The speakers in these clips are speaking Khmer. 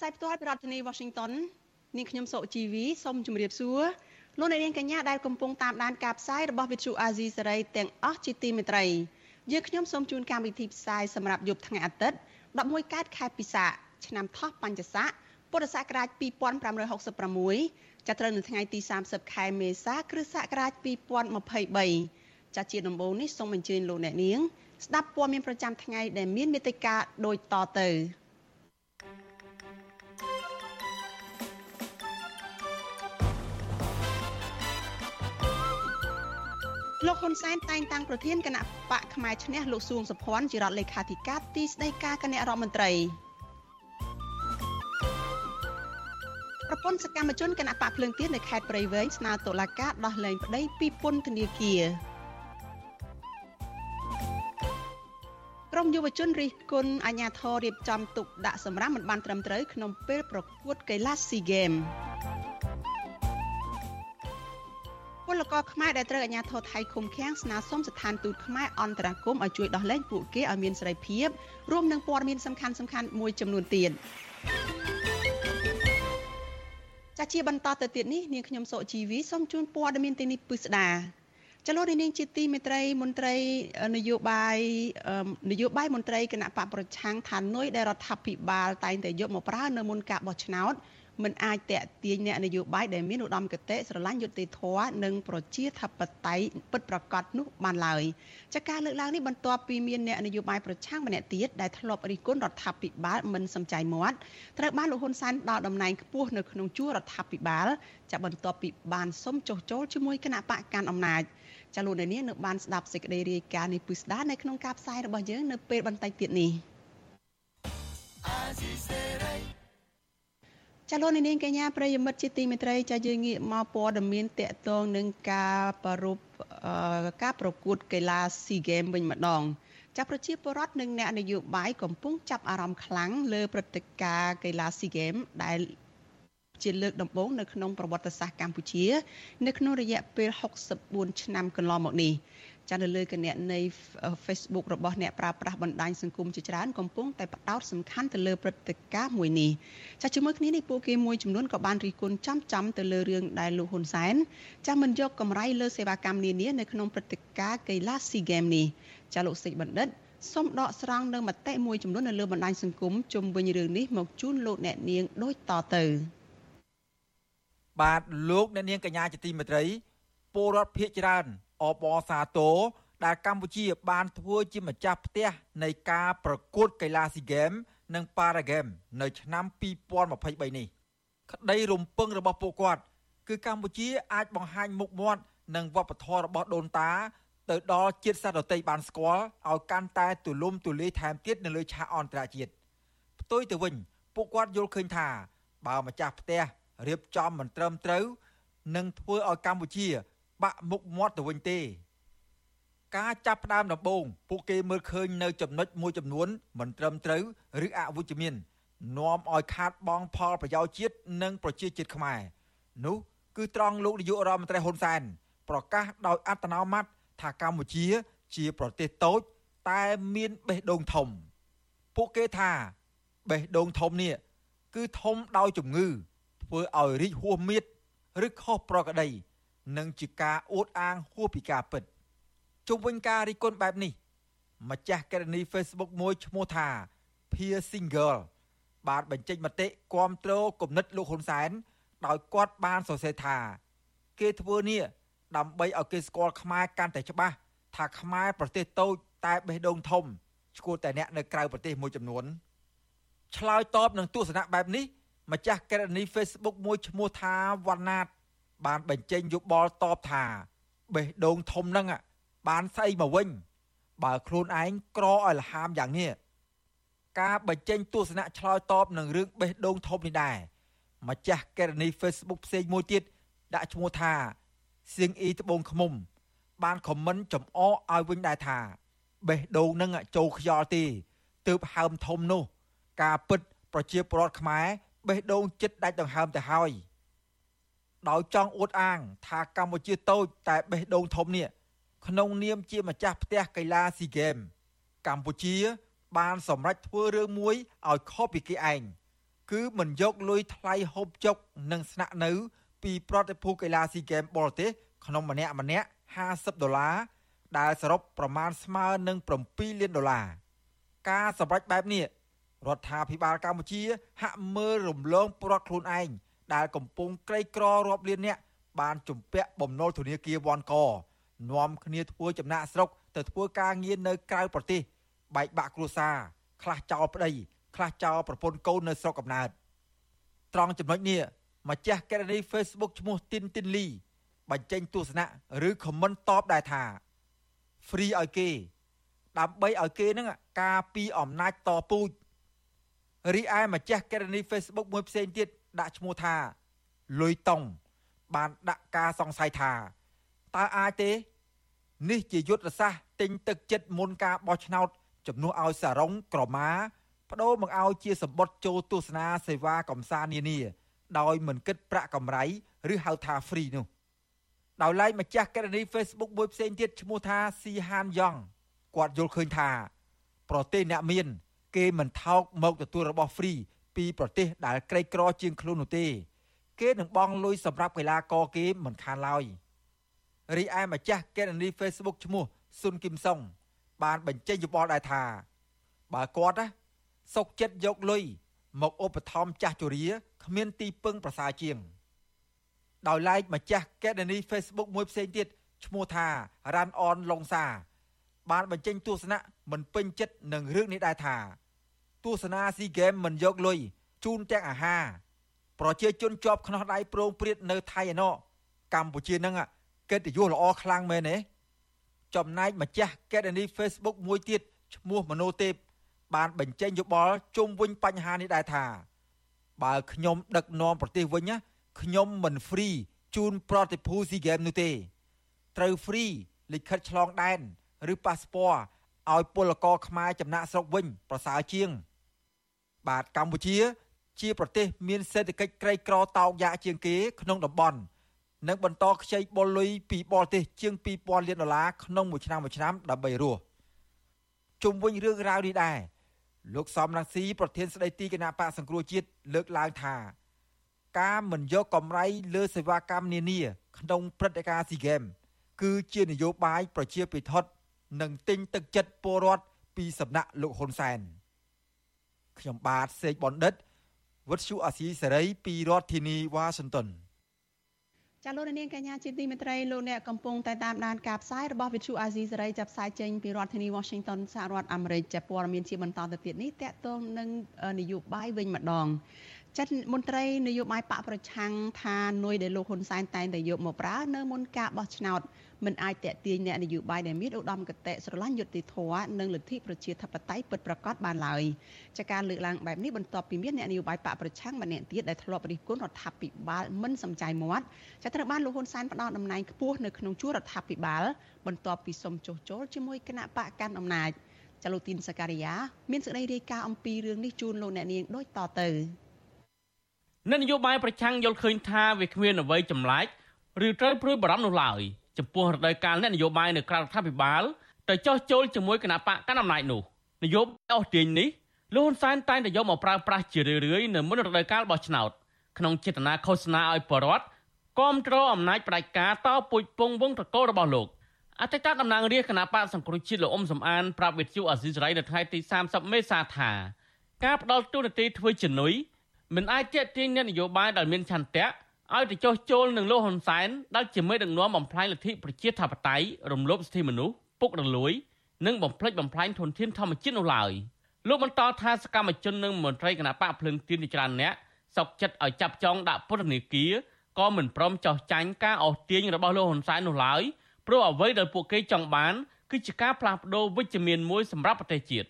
ផ្សាយផ្ទាល់ពីរដ្ឋធានី Washington នាងខ្ញុំសុជីវីសូមជម្រាបសួរលោកអ្នកនាងកញ្ញាដែលកំពុងតាមដានការផ្សាយរបស់ Vuthu Azizi Serai ទាំងអស់ជាទីមេត្រីយើងខ្ញុំសូមជូនកម្មវិធីផ្សាយសម្រាប់យប់ថ្ងៃអាទិត្យ11កើតខែពិសាឆ្នាំថោះបัญចស័កពុរសករាជ2566ចាប់ត្រូវនៅថ្ងៃទី30ខែមេសា គ្រិស្តសករាជ2023ចាជាដំបូងនេះសូមអញ្ជើញលោកអ្នកនាង ស្ដាប់ព័ត៌មានប្រចាំថ្ងៃដែលមានមេត្តាដូចតទៅ លោកហ៊ុនសែនតែងតាំងប្រធានគណៈបកផ្នែកឈ្នះលោកសួងសុភ័ណ្ឌជារដ្ឋលេខាធិការទីស្តីការគណៈរដ្ឋមន្ត្រីប្រពន្ធសកម្មជនគណៈបកភ្លើងទៀននៅខេត្តព្រៃវែងស្នើតុលាការដោះលែងប្តីពីពន្ធនាគារក្រមយុវជនរិះគន់អាជ្ញាធររៀបចំទុកដាក់សម្រាប់មិនបានត្រឹមត្រូវក្នុងពេលប្រកួតកីឡាស៊ីហ្គេម ពលករខ្មែរដែលត្រូវអាជ្ញាធរថៃឃុំឃាំងស្នើសុំស្ថានទូតខ្មែរអន្តរាគមន៍ឲ្យជួយដោះលែងពួកគេឲ្យមានសេរីភាពរួមនឹងព័ត៌មានសំខាន់សំខាន់មួយចំនួនទៀតចាជាបន្តទៅទៀតនេះនាងខ្ញុំសុជីវីសូមជូនព័ត៌មានទីនេះពិស្ដាចលនានាងជាទីមេត្រីមន្ត្រីនយោបាយនយោបាយមន្ត្រីគណៈបកប្រឆាំងថានុយដែលរដ្ឋាភិបាលតែងតែយកមកប្រើនៅមុនការបោះឆ្នោត មិនអាចតេទៀងអ្នកនយោបាយដែលមានឧត្តមគតិស្រឡាញ់យុត្តិធម៌និងប្រជាធិបតេយ្យពិតប្រាកដនោះបានឡើយចាការលើកឡើងនេះបន្ទាប់ពីមានអ្នកនយោបាយប្រឆាំងម្នាក់ទៀតដែលធ្លាប់រិះគន់រដ្ឋាភិបាលមិនសំចៃមាត់ត្រូវបានលោកហ៊ុនសែនដល់តំណែងខ្ពស់នៅក្នុងជួររដ្ឋាភិបាលចាបន្ទាប់ពីបានសុំចុះចូលជាមួយគណៈបកកាន់អំណាចចាលោកនាងនៅបានស្ដាប់សេចក្តីរាយការណ៍នេះពិស្ដានៅក្នុងការផ្សាយរបស់យើងនៅពេលបន្តិចទៀតនេះ ចាលោកនាងកញ្ញាប្រិយមិត្តជាទីមេត្រីចាយើងងាកមកព័ត៌មានតកតងនឹងការប្រពការប្រកួតកីឡាស៊ីហ្គេមវិញម្ដងចាប្រជាពលរដ្ឋនិងអ្នកនយោបាយកំពុងចាប់អារម្មណ៍ខ្លាំងលើព្រឹត្តិការណ៍កីឡាស៊ីហ្គេមដែលជាលើកដំបូងនៅក្នុងប្រវត្តិសាស្ត្រកម្ពុជា នៅក្នុងរយៈពេល64ឆ្នាំកន្លងមកនេះ ចានៅលើគណនី Facebook របស់អ្នកប្រើប្រាស់បណ្ដាញសង្គមជាច្រើនកំពុងតែផ្ដោតសំខាន់ទៅលើព្រឹត្តិការណ៍មួយនេះចាជាមួយគ្នានេះពួកគេមួយចំនួនក៏បានរិះគន់ចំចំទៅលើរឿងដែលលោកហ៊ុនសែនចាមិនយកកម្រៃលើសេវាកម្មនានានៅក្នុងព្រឹត្តិការណ៍កីឡា SEA Games នេះចាលោកសេចបណ្ឌិតសូមដកស្រង់នៅមតិមួយចំនួននៅលើបណ្ដាញសង្គមជុំវិញរឿងនេះមកជូនលោកអ្នកនាងដូចតទៅបាទលោកអ្នកនាងកញ្ញាជាទីមេត្រីពលរដ្ឋភៀកច្រើន អបអសាទរដែលកម្ពុជាបានធ្វើជាម្ចាស់ផ្ទះនៃការប្រកួតកីឡាស៊ីហ្គេមនិងប៉ារ៉ាហ្គេមនៅឆ្នាំ2023នេះក្តីរំពឹងរបស់ពួកគាត់គឺកម្ពុជាអាចបង្ហាញមុខមាត់និងវប្បធម៌របស់ដូនតា ទៅដល់ជាតិសាសន៍ដទៃបានស្គាល់ឲ្យកាន់តែទូលំទូលាយថែមទៀតនៅលើឆាកអន្តរជាតិផ្ទុយទៅវិញពួកគាត់យល់ឃើញថាបើម្ចាស់ផ្ទះរៀបចំមិនត្រឹមត្រូវនឹងធ្វើឲ្យកម្ពុជា បាក់មុខមាត់ទៅវិញទេ ការចាប់ផ្ដើមដំបូងពួកគេមើលឃើញនៅចំណុចមួយចំនួន មិនត្រឹមត្រូវឬអវិជ្ជមាននាំឲ្យខាតបង់ផលប្រយោជន៍ជាតិនិងប្រជាជាតិខ្មែរនោះគឺត្រង់លោកនាយករដ្ឋមន្ត្រីហ៊ុនសែនប្រកាសដោយអត្តនោម័តថាកម្ពុជា ជាប្រទេសតូច តែមានបេះដូងធំ ពួកគេថាបេះដូងធំនេះគឺធំដោយជំងឺធ្វើឲ្យរីកហួសមៀតឬខុសប្រក្រតី និងជាការអួតអាងហួសពីការពិតជុំវិញការរីគុណបែបនេះ ម្ចាស់កេរនី Facebook មួយឈ្មោះថា Peer Single បានបញ្ចេញមតិគាំទ្រគំនិតលោកហ៊ុនសែនដោយគាត់បានសរសេរថា គេធ្វើនេះដើម្បីឲ្យគេស្គាល់ខ្មែរកាន់តែច្បាស់ថាខ្មែរប្រទេសតូចតែបេះដូងធំឈ្គួតតែអ្នកនៅក្រៅប្រទេសមួយចំនួនឆ្លើយតបនឹងទស្សនៈបែបនេះម្ចាស់កេរនី Facebook មួយឈ្មោះថាវណ្ណាត បានបញ្ចេញយោបល់តបថាបេះដូងធំហ្នឹងបានស្អីមកវិញ បើខ្លួនឯងក្រឲ្យលហាមយ៉ាងនេះការបញ្ចេញទស្សនៈឆ្លើយតបនឹងរឿងបេះដូងធំនេះដែរម្ចាស់កេរនី Facebook ផ្សេងមួយទៀតដាក់ឈ្មោះថាសៀងអ៊ីត្បូងឃ្មុំ បានខមមិនចំអកឲ្យវិញដែរថាបេះដូងនឹងចូលខ្យល់ទេទើបហើមធំនោះ ការពិតប្រជាពលរដ្ឋខ្មែរបេះដូងចិត្តដាច់ដង្ហើមទៅហើយ ដោយចង់អួតអាង ថាកម្ពុជាតូចតែបេះដូងធំនេះក្នុងនាមជាម្ចាស់ផ្ទះកីឡាស៊ីហ្គេមកម្ពុជា បានសម្រេចធ្វើរឿងមួយឲ្យខុសពីគេឯងគឺមិនយកលុយថ្លៃហូបចុកនិងស្នាក់នៅ ពីប្រតិភូកីឡាស៊ីហ្គេមបរទេសក្នុងម្នាក់ម្នាក់50ដុល្លារដែលសរុបប្រមាណស្មើនឹង7លានដុល្លារការសម្រេចបែបនេះរដ្ឋាភិបាលកម្ពុជាហាក់មើលរំលងប្រត់ខ្លួនឯង ដែលកំពុងក្រីក្ររាប់លានអ្នកបានជំពាក់បំណុលធនាគារវ៉ាន់កនាំគ្នាធ្វើចំណាក់ស្រុកទៅធ្វើការងារនៅក្រៅប្រទេសបែកបាក់គ្រួសារខ្លះចោលប្តីខ្លះចោលប្រពន្ធកូននៅស្រុកកំណើតត្រង់ចំណុចនេះម្ចាស់កេរនី Facebook ឈ្មោះទីនទីនលីបញ្ចេញទស្សនៈឬខមមិនតបដែរថា free ឲ្យគេ ដើម្បីឲ្យគេនឹងការពីអំណាចតពូជរីឯម្ចាស់កេរនី Facebook មួយផ្សេងទៀត ដាក់ឈ្មោះថាលុយតុង បានដាក់ការសង្ស័យថាតើអាចទេ នេះជាយុទ្ធសាស្ត្រទិញទឹកចិត្តមុនការបោះឆ្នោតជំនួសឲ្យសារ៉ុងក្រមាបដូរមកឲ្យជាសម្បត្តិចូលទស្សនាសេវាកំសាន្តនានា ដោយមិនគិតប្រាក់កម្រៃឬហៅថា free នោះដោយឡែកម្ចាស់ករណី Facebook មួយផ្សេងទៀតឈ្មោះថាស៊ីហានយ៉ងគាត់យល់ឃើញថា ប្រទេសអ្នកមាន គេមិនថោកមកទទួលរបស់ free ពីប្រទេសដែលក្រីក្រជាងខ្លួននោះទេ គេនឹងបង់លុយសម្រាប់កីឡាករគេមិនខានឡើយរីឯម្ចាស់កេរនី Facebook ឈ្មោះស៊ុនគឹមសុងបានបញ្ចេញយោបល់ដែរថា បើគាត់ណាសុកចិត្តយកលុយមកឧបត្ថម្ភចាស់ជរាគ្មានទីពឹងប្រសើរជាង ដោយឡែកម្ចាស់កេរនី Facebook មួយផ្សេងទៀតឈ្មោះថារ៉ាន់អនឡុងសា បានបញ្ចេញទស្សនៈមិនពេញចិត្តនឹងរឿងនេះដែរថា ទស្សនាស៊ីហ្គេមមិនយកលុយជូនទាំងអាហារប្រជាជនជាប់ខ្នោះដៃប្រងព្រាតនៅថៃឯណោះកម្ពុជានឹងកិត្តិយសល្អខ្លាំងមែនទេចំណែកម្ចាស់កេរនី Facebook មួយទៀតឈ្មោះមនោទេពបានបញ្ចេញយោបល់ជុំវិញបញ្ហានេះដែរថា បើខ្ញុំដឹកនាំប្រទេសវិញណាខ្ញុំមិន free ជូនប្រតិភូស៊ីហ្គេមនោះទេ ត្រូវ free លិខិតឆ្លងដែន ឬប៉ាសពតឲ្យពលករខ្មែរចំណាក់ស្រុកវិញ ប្រសើរជាង បាទកម្ពុជា ជាប្រទេសមានសេដ្ឋកិច្ចក្រីក្រតោកយ៉ាកជាងគេក្នុងតំបន់និងបន្តខ្ចីបុលលុយពីបរទេសជាង2000លានដុល្លារក្នុងមួយឆ្នាំមួយឆ្នាំដើម្បីរស់ជុំវិញរឿងរ៉ាវនេះដែរលោកសំរងស៊ីប្រធានស្ដីទីគណៈបកសង្គ្រោះជាតិលើកឡើងថា ការមិនយកកម្រៃលើសេវាកម្មនានា ក្នុងព្រឹត្តិការណ៍ SEA Games គឺជានយោបាយប្រជាពិធនិងទិញទឹកចិត្តពលរដ្ឋពីសំណាក់លោកហ៊ុនសែន ខ្ញុំបាទសេកបណ្ឌិតវុទ្ធុអាស៊ីសេរីពីរដ្ឋធានីវ៉ាស៊ីនតោនចាលោកនាងកញ្ញាជាទីមេត្រីលោកអ្នកកំពុងតែតាមដានការផ្សាយរបស់វិទ្យុអាស៊ីសេរីចាប់ផ្សាយចេញពីរដ្ឋធានី Washington សហរដ្ឋអាមេរិកចាព័ត៌មានជាបន្តទៅទៀតនេះតកតងនឹងនយោបាយវិញម្ដង ចាត់មន្ត្រីនយោបាយបកប្រឆាំងថានុយដែលលោកហ៊ុនសែនតែងតែយកមកប្រើនៅមុនការបោះឆ្នោតមិនអាចតេទៀងអ្នកនយោបាយដែលមានឧត្តមគតិស្រឡាញ់យុត្តិធម៌និងលទ្ធិប្រជាធិបតេយ្យពិតប្រាកដបានឡើយចាការលើកឡើងបែបនេះបន្ទាប់ពីមានអ្នកនយោបាយបកប្រឆាំងម្នាក់ទៀតដែលធ្លាប់រិះគន់រដ្ឋាភិបាលមិនសំចៃមាត់ចាត្រូវបានលោកហ៊ុនសែនផ្ដល់តំណែងខ្ពស់នៅក្នុងជួររដ្ឋាភិបាលបន្ទាប់ពីសុំចុះចូលជាមួយគណៈបកកាន់អំណាចចលូទីនសការីយ៉ាមានសេចក្តីរាយការណ៍អំពីរឿងនេះជូនលោកអ្នកនាងដូចតទៅ នយោបាយប្រឆាំងយល់ឃើញថាវាគ្មានអ្វីចម្លែកឬត្រូវព្រួយបារម្ភនោះឡើយចំពោះរដូវកាលអ្នកនយោបាយនៅក្រៅរដ្ឋាភិបាលទៅចោះចូលជាមួយគណៈបកកណ្ដាលអំណាចនោះនយោបាយអស់ទាញនេះលោកហ៊ុនសែនតែងតែយកមកប្រើប្រាស់ជារឿយៗនៅមុនរដូវកាលបោះឆ្នោតក្នុងចេតនាឃោសនាឲ្យបរដ្ឋគាំទ្រអំណាចផ្ដាច់ការតពុជពងវងតកោរបស់លោកអតីតតំណាងរាជគណៈបកសង្គ្រោះជាតិលោកអ៊ុំសំអានប្រាប់វិទ្យុអាស៊ីសេរីនៅថ្ងៃទី30មេសាថា ការផ្ដាល់ទូនាទីធ្វើជំនួយ មិនអាចទាក់ទាញអ្នកនយោបាយដែលមានឆន្ទៈឲ្យទៅចោះចូលនឹងលោកហ៊ុនសែនដែលជាមេដឹកនាំបំផ្លាញលទ្ធិប្រជាធិបតេយ្យរំលោភសិទ្ធិមនុស្សពុករលួយ និងបំផ្លិចបំផ្លាញធនធានធម្មជាតិនោះឡើយលោកបន្តថាសកម្មជននិងមន្ត្រីគណៈបកភ្លឹងទៀនជាច្រើនអ្នកសុកចិត្តឲ្យចាប់ចងដាក់ពន្ធនាគារក៏មិនព្រមចោះចាញ់ការអស់ទាញរបស់លោកហ៊ុនសែននោះឡើយព្រោះអ្វីដែលពួកគេចង់បានគឺជាការផ្លាស់ប្ដូរវិជ្ជមានមួយសម្រាប់ប្រទេសជាតិ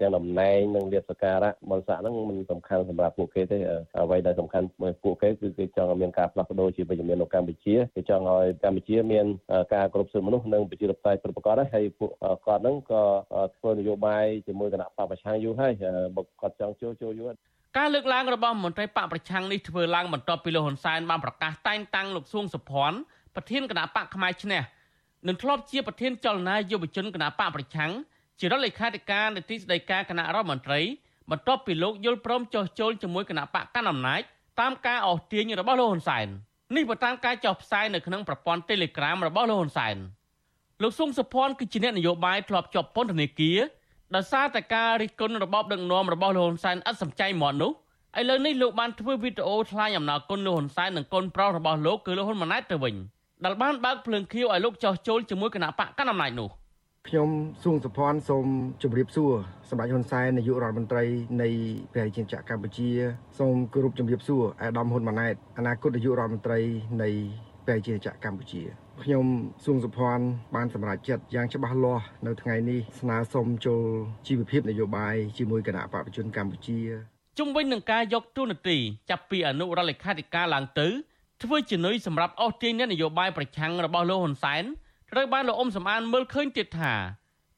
ទាំងតំណែងនិងលាភសក្ការៈបនស័កហ្នឹងមិនសំខាន់សម្រាប់ពួកគេទេអ្វីដែលសំខាន់ពួកគេគឺគេចង់ឲ្យមានការផ្លាស់ប្ដូរជាវិជ្ជមាននៅកម្ពុជាគេចង់ឲ្យកម្ពុជាមានការគ្រប់គ្រងមនុស្សនិងប្រជាធិបតេយ្យពិតប្រាកដហើយពួកគាត់ហ្នឹងក៏ធ្វើនយោបាយជាមួយគណៈបពប្រឆាំងយូរហើយបើគាត់ចង់ចូលចូលយូរការលើកឡើងរបស់មន្ត្រីបកប្រឆាំងនេះធ្វើឡើងបន្ទាប់ពីលោកហ៊ុនសែនបានប្រកាសតែងតាំងលោកសួងសុភ័ណ្ឌប្រធានគណៈបកផ្នែកឈ្នះនិងធ្លាប់ជាប្រធានចលនាយុវជនគណៈបកប្រឆាំង ជារដ្ឋលេខាធិការនៃទីស្តីការគណៈរដ្ឋមន្ត្រីបន្ទាប់ពីលោកយល់ព្រមចោះចូលជាមួយគណៈបកកណ្ដាលអំណាចតាមការអស់ទាញរបស់លោកហ៊ុនសែននេះបើតាមការចោះផ្សាយនៅក្នុងប្រព័ន្ធ Telegram របស់លោកហ៊ុនសែនលោកស៊ុងសុភ័ណ្ឌគឺជាអ្នកនយោបាយធ្លាប់ជាប់ពន្ធនាគារដោយសារតែការរិះគន់របបដឹកនាំរបស់លោកហ៊ុនសែនឥតសំចៃមាត់នោះឥឡូវនេះលោកបានធ្វើវីដេអូថ្លែងអំណរគុណលោកហ៊ុនសែននិងកូនប្រុសរបស់លោកគឺលោកហ៊ុនម៉ាណែតទៅវិញដែលបានបើកភ្លើងខៀវឲ្យលោកចោះចូលជាមួយគណៈបកកណ្ដាលអំណាចនោះ ខ្ញុំសួងសុភ័ណ្ឌសូមជម្រាបសួរសម្ដេចហ៊ុនសែននាយករដ្ឋមន្ត្រីនៃព្រះរាជាណាចក្រកម្ពុជាសូមគោរពជម្រាបសួរអាដាមហ៊ុនម៉ាណែតអនាគតនាយករដ្ឋមន្ត្រីនៃព្រះរាជាណាចក្រកម្ពុជាខ្ញុំសួងសុភ័ណ្ឌបានសម្រេចចិត្តយ៉ាងច្បាស់លាស់នៅថ្ងៃនេះស្នើសុំចូលជីវភាពនយោបាយជាមួយគណៈបព្វជជនកម្ពុជាជុំវិញនឹងការយកទូនាទីចាប់ពីអនុរដ្ឋលេខាធិការឡើងទៅធ្វើជានុយសម្រាប់អស់ទាញនយោបាយប្រឆាំងរបស់លោកហ៊ុនសែន ត្រូវបានលោកអ៊ុំសំអានមើលឃើញទៀតថា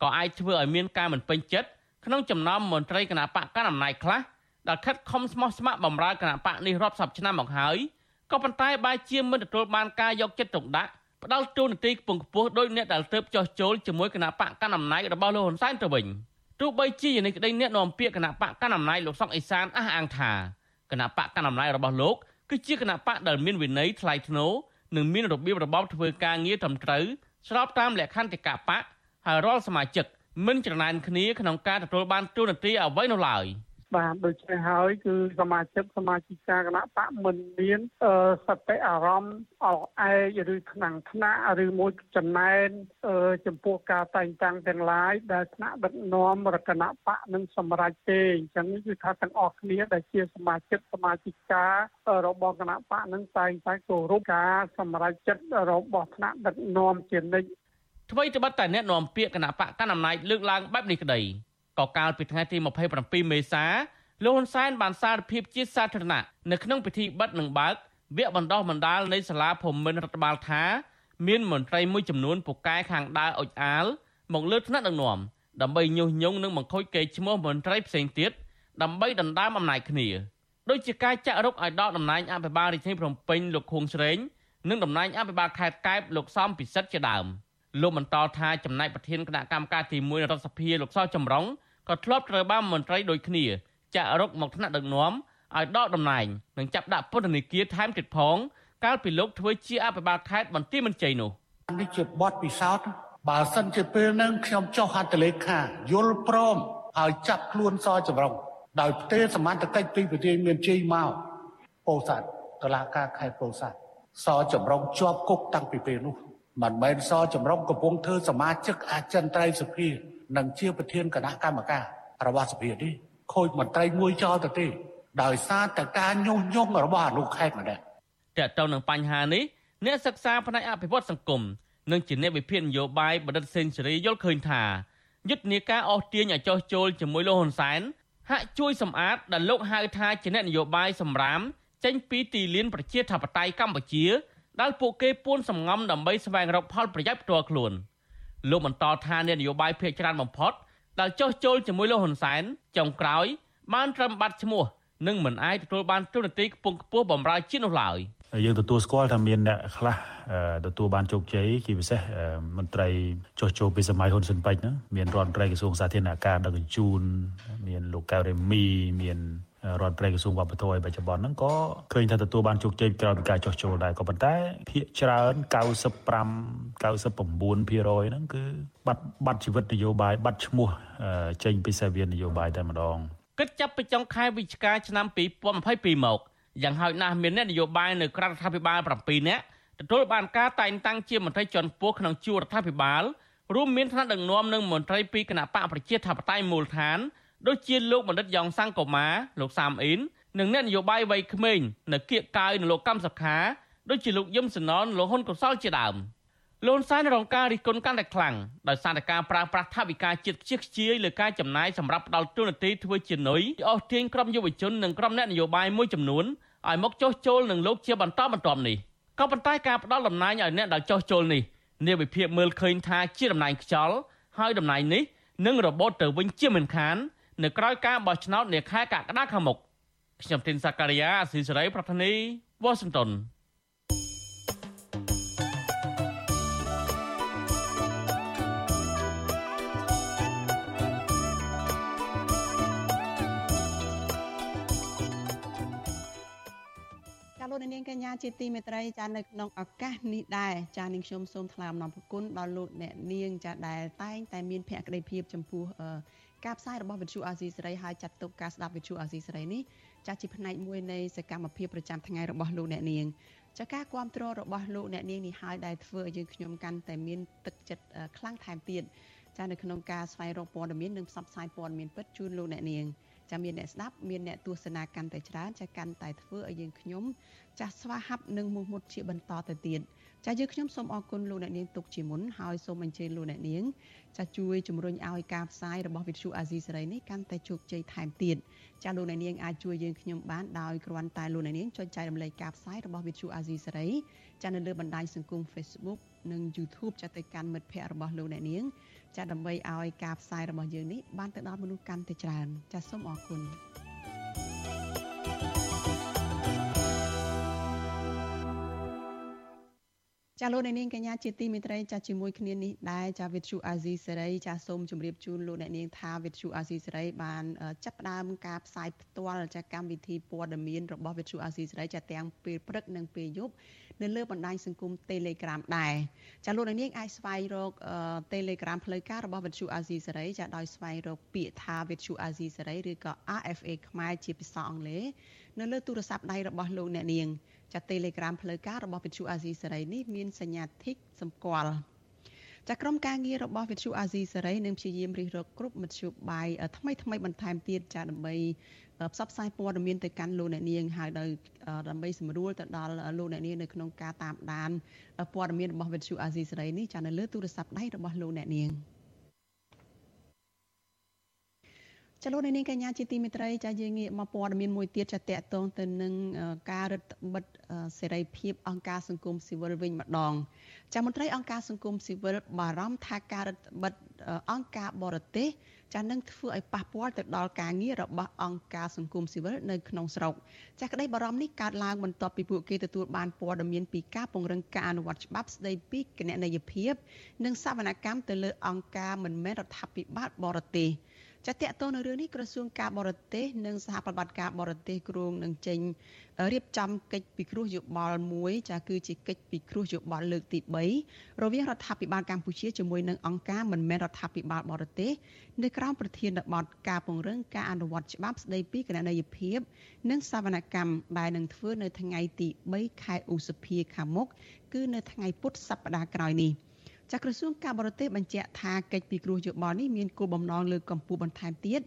ក៏អាចធ្វើឲ្យមានការមិនពេញចិត្តក្នុងចំណោមមន្ត្រីគណៈបកកណ្ដាលអំណាចខ្លះដែលខិតខំស្មោះស្ម័គ្របម្រើគណៈបកនេះរាប់សិបឆ្នាំមកហើយក៏ប៉ុន្តែបែរជាមិនទទួលបានការយកចិត្តទុកដាក់ផ្ដាល់ទូនាទីខ្ពង់ខ្ពស់ដោយអ្នកដែលទៅចោះចូលជាមួយគណៈបកកណ្ដាលអំណាចរបស់លោកហ៊ុនសែនទៅវិញទោះបីជាយ៉ាងនេះក្តីអ្នកនាំពាក្យគណៈបកកណ្ដាលអំណាចលោកសុកអេសានអះអាងថាគណៈបកកណ្ដាលអំណាចរបស់លោកគឺជាគណៈបកដែលមានវិន័យថ្លៃថ្នូរនិងមានរបៀបរបបធ្វើការងារត្រឹមត្រូវ ស្របតាមលក្ខន្តិកៈបកហើយរាល់សមាជិកមិនច្រណែនគ្នាក្នុងការទទួលបានទូនាទីអ្វីនោះឡើយ។ បាទដូច្នេះហើយគឺសមាជិកសមាជិកាគណៈបកមិនមានសតិអារម្មណ៍អល់ឯកឬថ្នាំងថ្នាក់ឬមួយចំណែនចំពោះការតែងតាំងទាំងឡាយដែលថ្នាក់ដឹកនាំរគណៈបកនឹងសម្រេចទេអញ្ចឹងគឺថាទាំងអស់គ្នាដែលជាសមាជិកសមាជិការបស់គណៈបកនឹងតែងតែគោរពការសម្រេចចិត្តរបស់ថ្នាក់ដឹកនាំជានិច្ចអ្វីត្បិតតែអ្នកនាំពាក្យគណៈបកកណ្ដាលអំណាចលើកឡើងបែបនេះក្តី ក៏កាលពីថ្ងៃទី27មេសាលោកហ៊ុនសែនបានសារភាពជាសាធារណៈនៅក្នុងពិធីបិទនិងបើកវគ្គបណ្ដោះបណ្ដាលនៃសាលាភូមិន្ទរដ្ឋបាលថាមានមន្ត្រីមួយចំនួនពូកែខាងដើរអុចអាលមកលើថ្នាក់ដឹកនាំដើម្បីញុះញង់និងបង្ខូចកេរ្តិ៍ឈ្មោះមន្ត្រីផ្សេងទៀតដើម្បីដណ្ដើមអំណាចគ្នាដូចជាការចាក់រុកឲ្យដកតំណែងអភិបាលរាជធានីភ្នំពេញលោកខួងស្រេងនិងតំណែងអភិបាលខេត្តកែបលោកសំពិសិដ្ឋជាដើមលោកបន្តថាចំណែកប្រធានគណៈកម្មការទី1រដ្ឋសភាលោកសចម្រុង ក៏ធ្លាប់ត្រូវបានមន្ត្រីដូចគ្នាចាក់រុកមកថ្នាក់ដឹកនាំឲ្យដកតំណែងនិងចាប់ដាក់ពន្ធនាគារថែមទៀតផង កាលពីលោកធ្វើជាអភិបាលខេត្តបន្ទាយមានជ័យនោះនេះជាបទពិសោធន៍បើសិនជាពេលនឹងខ្ញុំចុះហត្ថលេខាយល់ព្រមឲ្យចាប់ខ្លួនសចម្រុងដោយផ្ទេរសមត្ថកិច្ចពីប្រទេសមានជ័យមកពោធិ៍សាត់តឡាការខេត្តពោធិ៍សាត់សចម្រុងជាប់គុកតាំងពីពេលនោះមិនមែនសចម្រុងកំពុងធ្វើសមាជិកអចិន្ត្រៃយ៍សភា និងជាប្រធានគណៈកម្មការរបស់សភានេះខូចមន្ត្រីមួយចោលទៅទេដោយសារតែការញុះញង់របស់អនុខេត្តម្នាក់តើតើនឹងបញ្ហានេះអ្នកសិក្សាផ្នែកអភិវឌ្ឍសង្គមនិងជាអ្នកវិភាគនយោបាយបណ្ឌិតសេនស៊ូរីយល់ឃើញថាយុទ្ធនាការអស់ទាញឲ្យចោះចូលជាមួយលោកហ៊ុនសែនហាក់ជួយសម្អាតដែលលោកហៅថាជាអ្នកនយោបាយសម្រាមចេញពីទីលានប្រជាធិបតេយ្យកម្ពុជាដែលពួកគេពួនសំងំដើម្បីស្វែងរកផលប្រយោជន៍ផ្ទាល់ខ្លួន លោកបន្តថាអ្នកនយោបាយភាគច្រើនបំផុតដែលចោះចូលជាមួយលោកហ៊ុនសែនចុងក្រោយ បានត្រឹមបាត់ឈ្មោះនិងមិនអាចទទួលបានទូនាទីខ្ពង់ខ្ពស់បម្រើជាតិនោះឡើយយើងទទួលស្គាល់ថាមានអ្នកខ្លះទទួលបានជោគជ័យជាពិសេសមន្ត្រីចុះចូលពីសម័យហ៊ុនស៊ិនប៉ិចណាមានរដ្ឋមន្ត្រីក្រសួងសាធារណការដឹកជញ្ជូនមានលោកកៅរេមីមាន រដ្ឋត្រីក្រសួងវប្បធម៌ឯបច្ចុប្បន្នហ្នឹងក៏ឃើញថាទទួលបានជោគជ័យក្រោយពីការចោះចូលដែរក៏ប៉ុន្តែភាគច្រើន95 99%ហ្នឹងគឺបាត់បាត់ជីវិតនយោបាយបាត់ឈ្មោះចេញពីសាវៀននយោបាយតែម្ដងគិតចាប់ពីចុងខែវិច្ឆិកាឆ្នាំ2022មកយ៉ាងហោចណាស់មានអ្នកនយោបាយនៅក្រៅរដ្ឋាភិបាល7នាក់ទទួលបានការតែងតាំងជាមន្ត្រីជាន់ខ្ពស់ក្នុងជួររដ្ឋាភិបាលរួមមានថ្នាក់ដឹកនាំនិងមន្ត្រីពីគណៈបកប្រជាធិបតេយ្យមូលដ្ឋាន ដូចជាលោកបណ្ឌិតយ៉ងសង្គមាលោកសាមអ៊ីននិងអ្នកនយោបាយវ័យក្មេងនៅគៀកកាយនិងលោកកម្មសខាដូចជាលោកយឹមសណនលោកហ៊ុនកុសលជាដើមលន់សែនរងការរិះគន់កាន់តែខ្លាំងដោយសារតែការប្រើប្រាស់ថវិកាជាតិខ្ជិះខ្ជាយលើការចំណាយសម្រាប់ផ្ដល់ទូនាទីធ្វើជានុយអស់ទាញក្រុមយុវជននិងក្រុមអ្នកនយោបាយមួយចំនួនឲ្យមកចុះចូលនឹងលោកជាបន្តបន្ទាប់នេះក៏ប៉ុន្តែការផ្ដល់តំណែងឲ្យអ្នកដែលចុះចូលនេះនាវិភាគមើលឃើញថាជាតំណែងខ្យល់ហើយតំណែងនេះនឹងរបូតទៅវិញជាមិនខាន នៅក្រៅការបោះឆ្នោតនាខែកក្កដាខាងមុខខ្ញុំទីនសាការីយ៉ាអស៊ីសេរីប្រធានីវ៉ាស៊ីនតោនលោកនាងកញ្ញាជាទីមេត្រីចានៅក្នុងឱកាសនេះដែរចានាងខ្ញុំសូមថ្លែងអំណរគុណដល់លោកអ្នកនាងចាដែលតែងតែមានភក្ដីភាពចំពោះ ការផ្សាយរបស់វិទ្យុអាស៊ីសេរីហើយចាត់ទុកការស្ដាប់វិទ្យុអាស៊ីសេរីនេះចាស់ជាផ្នែកមួយនៃសកម្មភាពប្រចាំថ្ងៃរបស់លោកអ្នកនាងចាការគ្រប់គ្រងរបស់លោកអ្នកនាងនេះហើយដែលធ្វើឲ្យយើងខ្ញុំកាន់តែមានទឹកចិត្តខ្លាំងថែមទៀតចានៅក្នុងការស្វែងរកព័ត៌មាននិងផ្សព្វផ្សាយព័ត៌មានពិតជូនលោកអ្នកនាងចាមានអ្នកស្ដាប់មានអ្នកទស្សនាកាន់តែច្រើនចាកាន់តែធ្វើឲ្យយើងខ្ញុំចាស់ស្វាហាប់និងមោះមុតជាបន្តទៅទៀត ចាយើងខ្ញុំសូមអរគុណលោកអ្នកនាងទុកជាមុនហើយសូមអញ្ជើញលោកអ្នកនាងចាជួយជំរុញឲ្យការផ្សាយរបស់វិទ្យុអាស៊ីសេរីនេះកាន់តែជោគជ័យថែមទៀតចាលោកអ្នកនាងអាចជួយយើងខ្ញុំបានដោយគ្រាន់តែលោកអ្នកនាងចុចចែករំលែកការផ្សាយរបស់វិទ្យុអាស៊ីសេរីចានៅលើបណ្ដាញសង្គម Facebook និង YouTube ចាទៅកាន់មិត្តភ័ក្តិរបស់លោកអ្នកនាងចាដើម្បីឲ្យការផ្សាយរបស់យើងនេះបានទៅដល់មនុស្សកាន់តែច្រើនចាសូមអរគុណ ចាលោកអ្នកនាងកញ្ញាជាទីមេត្រីចាជាមួយគ្នានេះដែរចាវិទ្យុអាស៊ីសេរីចាសូមជម្រាបជូនលោកអ្នកនាងថាវិទ្យុអាស៊ីសេរីបានចាប់ផ្ដើមការផ្សាយផ្ទាល់ចាកម្មវិធីព័ត៌មានរបស់វិទ្យុអាស៊ីសេរីចាទាំងពេលព្រឹកនិងពេលយប់នៅលើបណ្ដាញសង្គម Telegram ដែរចាលោកនាងអាចស្វែងរក Telegram ផ្លូវការរបស់វិទ្យុអាស៊ីសេរីចាដោយស្វែងរកពាក្យថាវិទ្យុអាស៊ីសេរីឬក៏ RFA ខ្មែរជាភាសាអង់គ្លេសនៅលើទូរស័ព្ទដៃរបស់លោកអ្នកនាង ចា Telegram ផ្លូវការរបស់វិទ្យុអាស៊ីសេរីនេះមានសញ្ញា Tick សម្គាល់ចាក្រុមការងាររបស់វិទ្យុអាស៊ីសេរីនឹងព្យាយាមរិះរកគ្រប់មធ្យោបាយថ្មីថ្មីបន្ថែមទៀតចាដើម្បីផ្សព្វផ្សាយព័ត៌មានទៅកាន់លោកអ្នកនាងហើយដោយដើម្បីសម្រួលទៅដល់លោកអ្នកនាងនៅក្នុងការតាមដានព័ត៌មានរបស់វិទ្យុអាស៊ីសេរីនេះចានៅលើទូរស័ព្ទដៃរបស់លោកអ្នកនាង។ ចលនានេះកញ្ញាជាទីមេត្រីចាយើងងាកមកព័ត៌មានមួយទៀតចាតកតងទៅនឹងការរដ្ឋបិទសេរីភាពអង្គការសង្គមស៊ីវិលវិញម្ដងចាមន្ត្រីអង្គការសង្គមស៊ីវិលបារម្ភថាការរដ្ឋបិទអង្គការបរទេសចានឹងធ្វើឲ្យប៉ះពាល់ទៅដល់ការងាររបស់អង្គការសង្គមស៊ីវិលនៅក្នុងស្រុកចាក្តីបារម្ភនេះកើតឡើងបន្ទាប់ពីពួកគេទទួលបានព័ត៌មានពីការពង្រឹងការអនុវត្តច្បាប់ស្តីពីគណនេយ្យភាព និងសវនកម្មទៅលើអង្គការមិនមែនរដ្ឋាភិបាលបរទេស ចាតកតទៅនៅរឿងនេះក្រសួងការបរទេសនិងសហប្រតិបត្តិការបរទេសគ្រងនឹងចេញរៀបចំកិច្ចពិគ្រោះយោបល់មួយចាគឺជាកិច្ចពិគ្រោះយោបល់លើកទី3រវាងរដ្ឋាភិបាលកម្ពុជាជាមួយនឹងអង្គការមិនមែនរដ្ឋាភិបាលបរទេសនៅក្រោមប្រធានបទការពង្រឹងការអនុវត្តច្បាប់ស្តីពីគណនេយ្យភាពនិងសវនកម្មដែលនឹងធ្វើនៅថ្ងៃទី3ខែឧសភាខាងមុខគឺនៅថ្ងៃពុធសប្តាហ៍ក្រោយនេះ។ ចាក្រសួងការបរទេសបញ្ជាក់ថាកិច្ចពិគ្រោះយោបល់នេះមានគោលបំណងលើកកម្ពស់បន្ថែមទៀត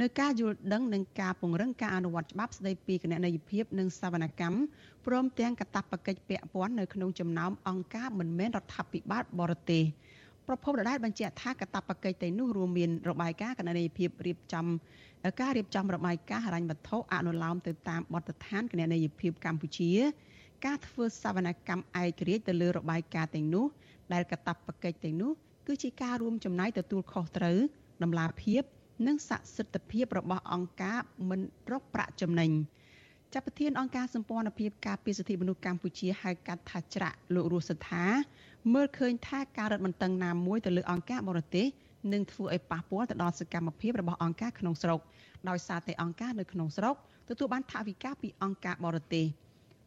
នៅការយល់ដឹងនិងការពង្រឹងការអនុវត្តច្បាប់ស្តីពីគណនេយ្យភាពនិងសវនកម្មព្រមទាំងកាតព្វកិច្ចពាក់ព័ន្ធនៅក្នុងចំណោមអង្គការមិនមែនរដ្ឋាភិបាលបរទេសប្រពន្ធដដែលបញ្ជាក់ថាកាតព្វកិច្ចទាំងនោះរួមមានរបាយការណ៍គណនេយ្យភាពរៀបចំការរៀបចំរបាយការណ៍ហិរញ្ញវត្ថុអនុលោមទៅតាមបទដ្ឋានគណនេយ្យភាពកម្ពុជា ការធ្វើសវនកម្មឯករាជ្យទៅលើរបាយការណ៍ទាំងនោះដែលកតាបកិច្ចទាំងនោះគឺជាការរួមចំណែកទទួលខុសត្រូវដំណាភាពនិងស័ក្តិសិទ្ធិភាពរបស់អង្គការមិនរកប្រាក់ចំណេញចាប់ប្រធានអង្គការសម្ព័ន្ធភាពការពារសិទ្ធិមនុស្សកម្ពុជាហៅកាត់ថាច្រាក់លោករស់សថាមើលឃើញថាការរឹតបន្តឹងណាមួយទៅលើអង្គការបរទេសនឹងធ្វើឲ្យប៉ះពាល់ទៅដល់សកម្មភាពរបស់អង្គការក្នុងស្រុកដោយសារតែអង្គការនៅក្នុងស្រុកទទួលបានថវិកាពីអង្គការបរទេស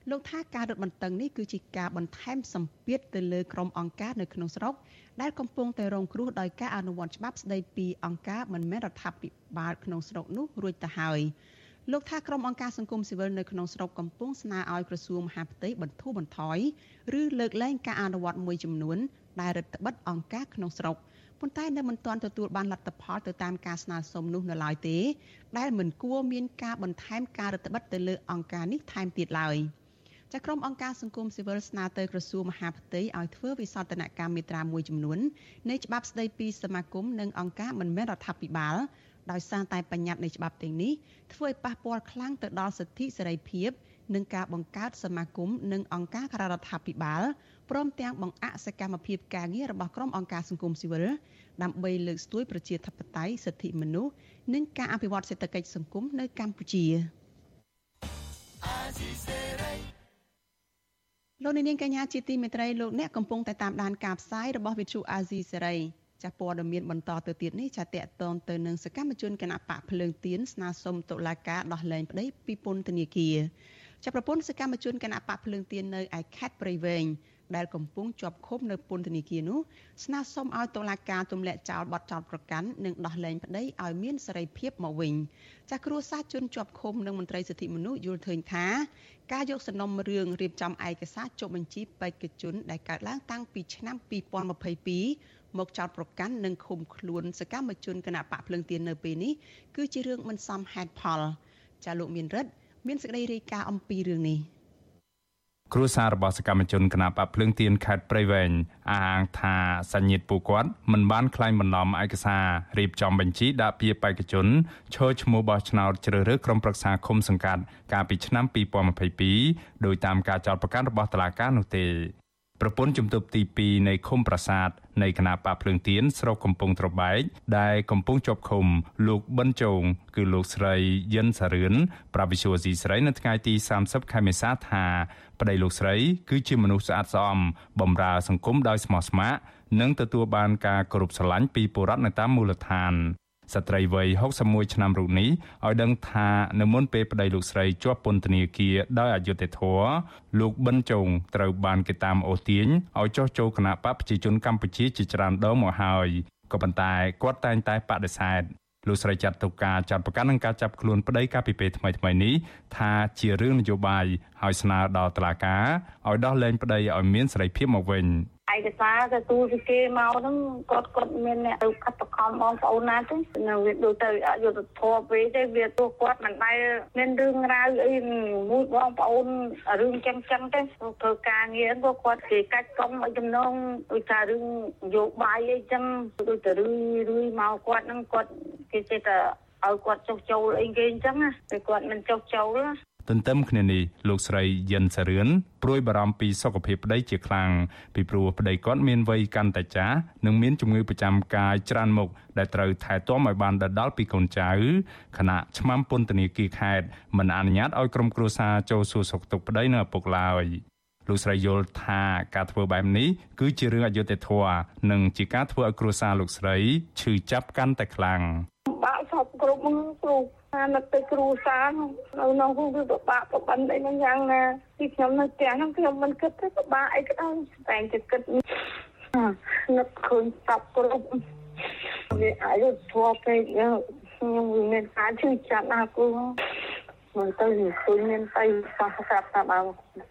លោកថាការរឹតបន្តឹងនេះគឺជាការបន្ថែមសម្ពាធទៅលើក្រុមអង្គការនៅក្នុងស្រុកដែលកំពុងតែរងគ្រោះដោយការអនុវត្តច្បាប់ស្តីពីអង្គការមិនមែនរដ្ឋាភិបាលក្នុងស្រុកនោះរួចទៅហើយលោកថាក្រុមអង្គការសង្គមស៊ីវិលនៅក្នុងស្រុកកំពុងស្នើឲ្យក្រសួងមហាផ្ទៃបន្ធូរបន្ថយឬលើកលែងការអនុវត្តមួយចំនួនដែលរដ្ឋបិទអង្គការក្នុងស្រុកប៉ុន្តែនៅមិនទាន់ទទួលបានលទ្ធផលទៅតាមការស្នើសុំនោះនៅឡើយទេ ដែលមិនគួរមានការបន្ថែមការរដ្ឋបិទទៅលើអង្គការនេះថែមទៀតឡើយ។ ចាក្រុមអង្គការសង្គមស៊ីវិលស្នើទៅក្រសួងមហាផ្ទៃឲ្យធ្វើវិសោធនកម្មមេត្រាមួយចំនួននៃច្បាប់ស្តីពីសមាគមនិងអង្គការមិនមែនរដ្ឋាភិបាលដោយសារតែបញ្ញត្តិនៃច្បាប់ទាំងនេះធ្វើឲ្យប៉ះពាល់ខ្លាំងទៅដល់សិទ្ធិសេរីភាពនិងការបង្កើតសមាគមនិងអង្គការក្រៅរដ្ឋាភិបាលព្រមទាំងបង្អាក់សកម្មភាពការងាររបស់ក្រុមអង្គការសង្គមស៊ីវិលដើម្បីលើកស្ទួយប្រជាធិបតេយ្យសិទ្ធិមនុស្សនិងការអភិវឌ្ឍសេដ្ឋកិច្ចសង្គមនៅកម្ពុជា លោកនាងកញ្ញាជាទីមេត្រីលោកអ្នកកំពុងតែតាមដានការផ្សាយរបស់វិទ្យុអាស៊ីសេរីចាស់ព័ត៌មានបន្តទៅទៀតនេះចាតកតងទៅនឹងសកម្មជនគណៈបកភ្លើងទៀនស្នើសុំតុលាការដោះលែងប្តីពីពន្ធនាគារចាប់ប្រពន្ធសកម្មជនគណៈបកភ្លើងទៀននៅឯខេត្តព្រៃវែង ដែលកំពុងជាប់ឃុំនៅពន្ធនាគារនោះស្នើសុំឲ្យតុលាការទម្លាក់ចោលបទចោទប្រកាន់និងដោះលែងប្តីឲ្យមានសេរីភាពមកវិញចាស់គ្រួសារជនជាប់ឃុំនិងមន្ត្រីសិទ្ធិមនុស្សយល់ឃើញថាការយកសំណុំរឿងរៀបចំឯកសារចុះបញ្ជីបេក្ខជនដែលកើតឡើងតាំងពីឆ្នាំ2022មកចោតប្រកាន់និងឃុំខ្លួនសកម្មជនគណៈបកភ្លឹងទៀននៅពេលនេះគឺជារឿងមិនសមហេតុផល ចាលោកមានរិទ្ធមានសេចក្តីរាយការណ៍អំពីរឿងនេះ គ្រួសាររបស់សកម្មជនគណបកភ្លើងទៀនខេត្តព្រៃវែងអះអាងថាសញ្ញិតពួកគាត់មិនបានក្លែងបន្លំឯកសាររៀបចំបញ្ជីដាក់ពាក្យបេក្ខជនឈរឈ្មោះបោះឆ្នោតជ្រើសរើសក្រុមប្រឹក្សាឃុំសង្កាត់កាលពីឆ្នាំ2022ដោយតាមការចោទប្រកាន់របស់តុលាការនោះទេ ប្រពន្ធជំទប់ទី2នៃឃុំប្រាសាទនៃគណៈបកភ្លើងទៀនស្រុកកំពង់ត្របែកដែលកំពុងជាប់ឃុំលោកប៊ិនជោងគឺលោកស្រីយិនសារឿនប្រាប់វិសុវស៊ីស្រីនៅថ្ងៃទី30ខែមេសាថាប្តីលោកស្រី គឺជាមនុស្សស្អាតស្អំបម្រើសង្គមដោយស្មោះស្ម័គ្រនិងទទួលបានការគោរពស្រឡាញ់ពីពលរដ្ឋនៅតាមមូលដ្ឋាន ស្ត្រីវ័យ61ឆ្នាំរូបនេះឲ្យដឹងថានៅមុនពេលប្តីលោកស្រីជាប់ពន្ធនាគារដោយអយុត្តិធម៌លោកប៊ិនចុងត្រូវបានគេតាមអូសទាញឲ្យចោះចូលគណៈបកប្រជាជនកម្ពុជាជាច្រើនដងមកហើយក៏ប៉ុន្តែគាត់តែងតែបដិសេធលោកស្រីចាត់ទុកការចាត់ប្រកាន់នឹងការចាប់ខ្លួនប្តីកាលពីពេលថ្មីៗនេះថាជារឿងនយោបាយហើយស្នើដល់តុលាការឲ្យដោះលែងប្តីឲ្យមានសេរីភាពមកវិញ ឯកសារទទួលពីគេមកហ្នឹងគាត់គាត់មានអ្នកទៅខិតបខំបងប្អូនណាទេនៅវាដូចទៅអយុធធម៌ពេកទេវាទោះគាត់មិនដែលមានរឿងរ៉ាវអីមួយបងប្អូនរឿងចឹងចឹងទេធ្វើការងារគាត់គាត់គេកាច់កុំឲ្យចំណងដូចថារឿងយោបាយអីចឹងដូចទៅរឿយរឿយមកគាត់ហ្នឹងគាត់គេចេះតែឲ្យគាត់ចុះចូលអីគេអញ្ចឹងណាតែគាត់មិនចុះចូល ទន្ទឹមគ្នានេះលោកស្រីយិនសារឿនព្រួយបារម្ភពីសុខភាពប្តីជាខ្លាំងពីព្រោះប្តីគាត់មានវ័យកាន់តែចាស់និងមានជំងឺប្រចាំកាយច្រើនមុខដែលត្រូវថែទាំឲ្យបានដិតដល់ពីកូនចៅខណៈឆ្មាំពន្ធនាគារខេត្តមិនអនុញ្ញាតឲ្យក្រុមគ្រួសារចូលសួរសុខទុក្ខប្តីនៅឪពុកឡើយលោកស្រីយល់ថាការធ្វើបែបនេះគឺជារឿងអយុត្តិធម៌និងជាការធ្វើឲ្យគ្រួសារលោកស្រីឈឺចាប់កាន់តែខ្លាំងបាក់សពគ្រប់គ្រូ ថានឹកទៅគ្រូសានៅក្នុងគូគឺពិបាកប្របណ្ឌអីហ្នឹងយ៉ាងណាទីខ្ញុំនៅផ្ទះហ្នឹងខ្ញុំមិនគិតទេពិបាកអីក៏ដោយតែតែគិតនឹកឃើញសពគ្រប់វាអាយុធัวពេកខ្ញុំមានការជឿចាប់ណាគូមិនទៅឃើញមានទៅសោះស្រាប់ថាបើ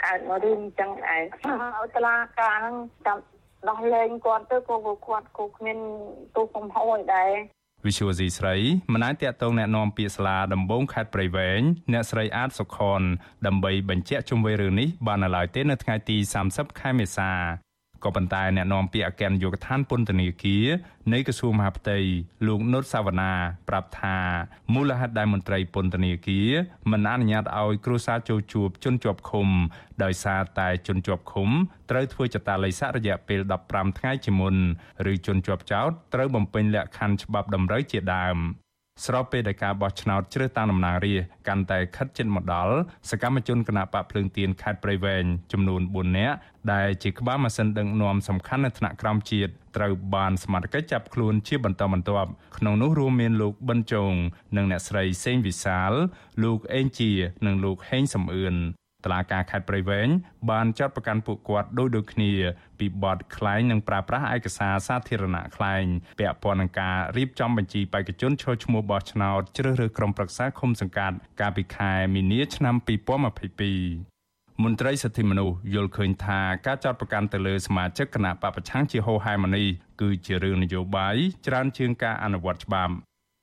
កើតមករឿងអញ្ចឹងឯងឲ្យតឡាការហ្នឹងចាំដោះលែងគាត់ទៅក៏គាត់ក៏គ្មានទោសកំហុសអីដែរ វិសុវស៊ីស្រីមិនអាចតាក់ទងแนะនាំពាក្យស្លាដំបងខេត្តព្រៃវែងអ្នកស្រីអាតសុខនដើម្បីបញ្ជាក់ជុំវិញរឿងនេះបាននៅឡើយទេនៅថ្ងៃទី30ខែមេសា ក៏ប៉ុន្តែអ្នកនាំពាក្យអគ្គនាយកដ្ឋានពន្ធនាគារនៃក្រសួងមហាផ្ទៃលោកនុតសាវណ្ណាប្រាប់ថាមូលហេតុដែលមន្ត្រីពន្ធនាគារមិនអនុញ្ញាតឲ្យគ្រួសារចូលជួបជនជាប់ឃុំ ដោយសារតែជនជាប់ឃុំត្រូវធ្វើចតាល័យស័ករយៈពេល15ថ្ងៃជាមុនឬជនជាប់ចោតត្រូវបំពេញលក្ខខណ្ឌច្បាប់តម្រូវជាដើម ស្របពេលដែលការបោះឆ្នោតជ្រើសតាំងតំណាងរាស្ត្រកាន់តែខិតជិតមកដល់សកម្មជនគណបកភ្លើងទៀនខេត្តព្រៃវែងចំនួន4នាក់ដែលជាក្បាលម៉ាស៊ីនដឹកនាំសំខាន់នៅថ្នាក់ក្រោមជាតិត្រូវបានសមត្ថកិច្ចចាប់ខ្លួនជាបន្តបន្ទាប់ក្នុងនោះរួមមានលោកប៊ិនចុងនិងអ្នកស្រីសេងវិសាល លោកអេងជា និងលោកហេងសំអឿន តឡាការខេត្តព្រៃវែងបានចាត់ប្រកាន់ពួកគាត់ដោយដូចគ្នាពីបទក្លែងនិងប្រើប្រាស់ឯកសារសាធារណៈក្លែងពាក់ព័ន្ធនឹងការរៀបចំបញ្ជីបេក្ខជនឈរឈ្មោះបោះឆ្នោតជ្រើសរើសក្រុមប្រឹក្សាឃុំសង្កាត់កាលពីខែមីនាឆ្នាំ2022មន្ត្រីសិទ្ធិមនុស្សយល់ឃើញថាការចាត់ប្រកាន់ទៅលើសមាជិកគណៈបពប្រឆាំងជាហោហែមនេះគឺជារឿងនយោបាយច្រើនជាងការអនុវត្តច្បាប់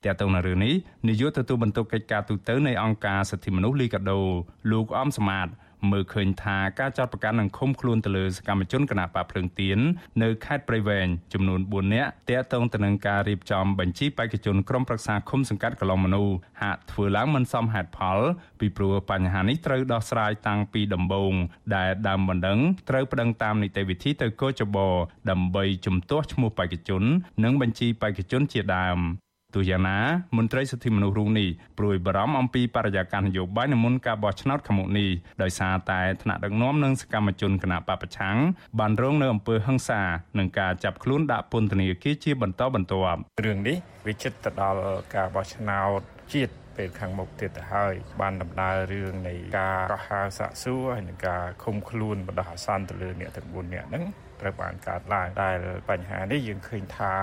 តែទៅនៅរឿងនេះនាយកទទួលបន្ទុកកិច្ចការទូតនៃអង្គការសិទ្ធិមនុស្សលីកាដូលោកអំសមាតមើលឃើញថាការចាត់បង្កាន់និងឃុំខ្លួនទៅលើសកម្មជនគណបកភ្លើងទៀននៅខេត្តព្រៃវែងចំនួន4នាក់ទាក់ទងទៅនឹងការរៀបចំបញ្ជីបេក្ខជនក្រុមប្រឹក្សាឃុំសង្កាត់កន្លងមនុស្សហាក់ធ្វើឡើងមិនសមហេតុផលពីព្រោះបញ្ហានេះត្រូវដោះស្រាយតាំងពីដំបូងដែលដើមបណ្ដឹងត្រូវប្តឹងតាមនីតិវិធីទៅកោចបដើម្បីជំទាស់ឈ្មោះបេក្ខជន និងបញ្ជីបេក្ខជនជាដើម ទោះយ៉ាងណាមន្ត្រីសិទ្ធិមនុស្សរូបនេះព្រួយបារម្ភអំពីបរិយាកាសនយោបាយនៅមុនការបោះឆ្នោតខាងមុខនេះដោយសារតែថ្នាក់ដឹកនាំនិងសកម្មជនគណបកប្រឆាំងបានរងនៅអំពើហិង្សានិងការចាប់ខ្លួនដាក់ពន្ធនាគារជាបន្តបន្ទាប់រឿងនេះវាជិតទៅដល់ការបោះឆ្នោតជាតិពេលខាងមុខទៀតទៅហើយបានដំណើររឿងនៃការកោះហៅសាកសួរហើយនិងការឃុំខ្លួនបណ្ដោះអាសន្នទៅលើអ្នកទាំង4នាក់ហ្នឹង ត្រូវបានកើតឡើងដែលបញ្ហានេះយើងឃើញថា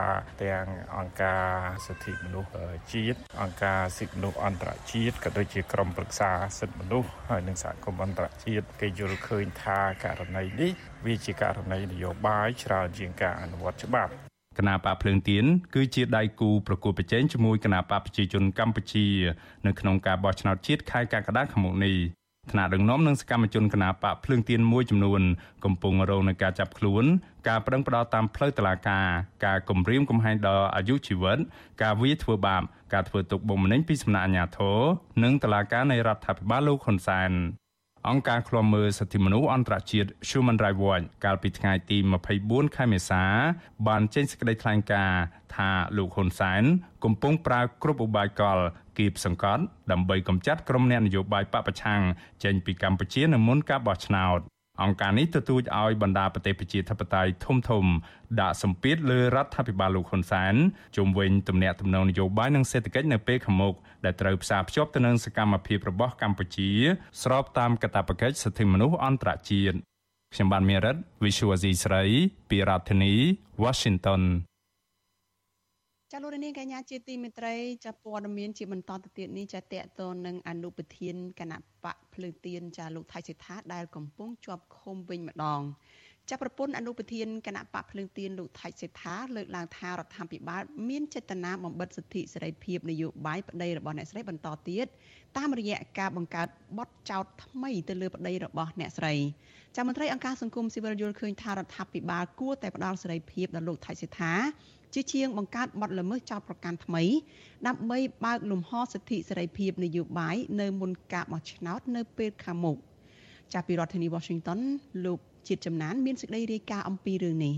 ទាំងអង្គការសិទ្ធិមនុស្សជាតិអង្គការសិទ្ធិមនុស្សអន្តរជាតិក៏ដូចជាក្រុមប្រឹក្សាសិទ្ធិមនុស្សហើយនិងសហគមន៍អន្តរជាតិគេយល់ឃើញថាករណីនេះវាជាករណីនយោបាយច្រើនជាងការអនុវត្តច្បាប់គណៈបកភ្លើងទៀនគឺជាដៃគូប្រកួតប្រជែងជាមួយគណៈបកប្រជាជនកម្ពុជា នៅក្នុងការបោះឆ្នោតជាតិខែកក្កដាខាងមុខនេះ ថ្នាក់ដឹកនាំនិងសកម្មជនគណបកភ្លើងទៀនមួយចំនួនកំពុងរងនឹងការចាប់ខ្លួនការប្រឹងប្រែងតាមផ្លូវតុលាការការគំរាមកំហែងដល់អាយុជីវិតការវាយធ្វើបាបការធ្វើទុកបុកម្នេញពីសំណាក់អាជ្ញាធរនិងតុលាការនៃរដ្ឋាភិបាលលោកហ៊ុនសែន អង្គការឃ្លាំមើលសិទ្ធិមនុស្សអន្តរជាតិ Human Rights Watch កាលពីថ្ងៃទី24ខែមេសា បានចេញសេចក្តីថ្លែងការណ៍ថាលោកហ៊ុនសែនកំពុងប្រើគ្រប់ឧបាយកលគៀបសង្កត់ដើម្បីកម្ចាត់ក្រុមអ្នកនយោបាយបពប្រឆាំងចេញពីកម្ពុជានៅមុនការបោះឆ្នោត អង្គការនេះទទូចឲ្យបណ្ដាប្រទេសប្រជាធិបតេយ្យធំធំដាក់សម្ពាធលើរដ្ឋាភិបាលលោកហ៊ុនសែនជុំវិញទំនាក់ទំនងនយោបាយនិងសេដ្ឋកិច្ចនៅពេលខាងមុខដែលត្រូវផ្សារភ្ជាប់ទៅនឹងសកម្មភាពរបស់កម្ពុជា ស្របតាមកាតព្វកិច្ចសិទ្ធិមនុស្សអន្តរជាតិខ្ញុំបានមេរិត Visual Asia ស្រី ពីរដ្ឋធានី Washington ចាលោករនាងកញ្ញាជាទីមេត្រីចាព័ត៌មានជាបន្តទៅទៀតនេះចាតកតនឹងអនុប្រធានគណៈបកភ្លើងទៀនចាលោកថៃសិដ្ឋាដែលកំពុងជាប់ឃុំវិញម្ដងចាប្រពន្ធអនុប្រធានគណៈបកភ្លើងទៀនលោកថៃសេដ្ឋាលើកឡើងថារដ្ឋាភិបាលមានចេតនាបំបិទសិទ្ធិសេរីភាពនយោបាយប្តីរបស់អ្នកស្រីបន្តទៀតតាមរយៈការបង្កើតបទចោទថ្មីទៅលើប្តីរបស់អ្នកស្រីចាមន្ត្រីអង្គការសង្គមស៊ីវិលយល់ឃើញថារដ្ឋាភិបាលគួរតែផ្ដល់សេរីភាពដល់លោកថៃសេដ្ឋា ជាជាងបង្កើតបទល្មើសចោទប្រកាន់ថ្មី ដើម្បីបើកលំហសិទ្ធិសេរីភាពនយោបាយនៅមុនការបោះឆ្នោតនៅពេលខាងមុខចាប់ពីរដ្ឋធានី Washington លោកជាតិចំណាន មានសេចក្តីរាយការណ៍អំពីរឿងនេះ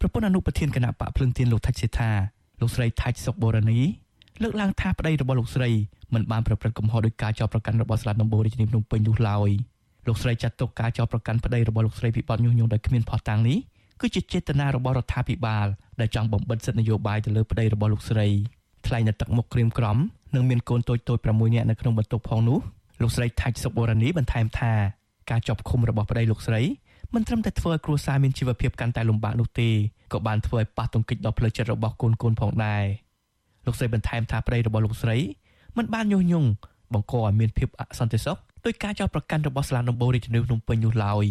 ប្រពន្ធអនុប្រធានគណៈបកភ្លឹងទៀនលោកថាច់សេថាលោកស្រីថាច់សុកបូរនីលើកឡើងថាប្តីរបស់លោកស្រីមិនបានប្រព្រឹត្តកំហុសដោយការចោទប្រកាន់របស់ស្លាប់ដំបូងរាជធានីភ្នំពេញនោះឡើយលោកស្រីចាត់ទុកការចោទប្រកាន់ប្តីរបស់លោកស្រីពីបទញុះញង់ដោយគ្មានភស្តុតាងនេះ គឺជាចេតនារបស់រដ្ឋាភិបាលដែលចង់បំបិទសិទ្ធិនយោបាយទៅលើប្តីរបស់លោកស្រីថ្លែងនៅទឹកមុខក្រៀមក្រំនិងមានកូនតូចតូច6នាក់នៅក្នុងបន្ទប់ផងនោះលោកស្រីថាច់សុកបូរនីបន្ថែមថាការជាប់ឃុំរបស់ប្តីលោកស្រីមិនត្រឹមតែធ្វើឲ្យគ្រួសារមានជីវភាពកាន់តែលំបាកនោះទេក៏បានធ្វើឲ្យប៉ះទង្គិចដល់ផ្លូវចិត្តរបស់កូនកូនផងដែរលោកស្រីបន្ថែមថាប្តីរបស់លោកស្រីមិនបានញុះញង់បង្កឲ្យមានភាពអសន្តិសុខដោយការចោទប្រកាន់របស់សាលាដំបូងរាជធានីភ្នំពេញនោះឡើយ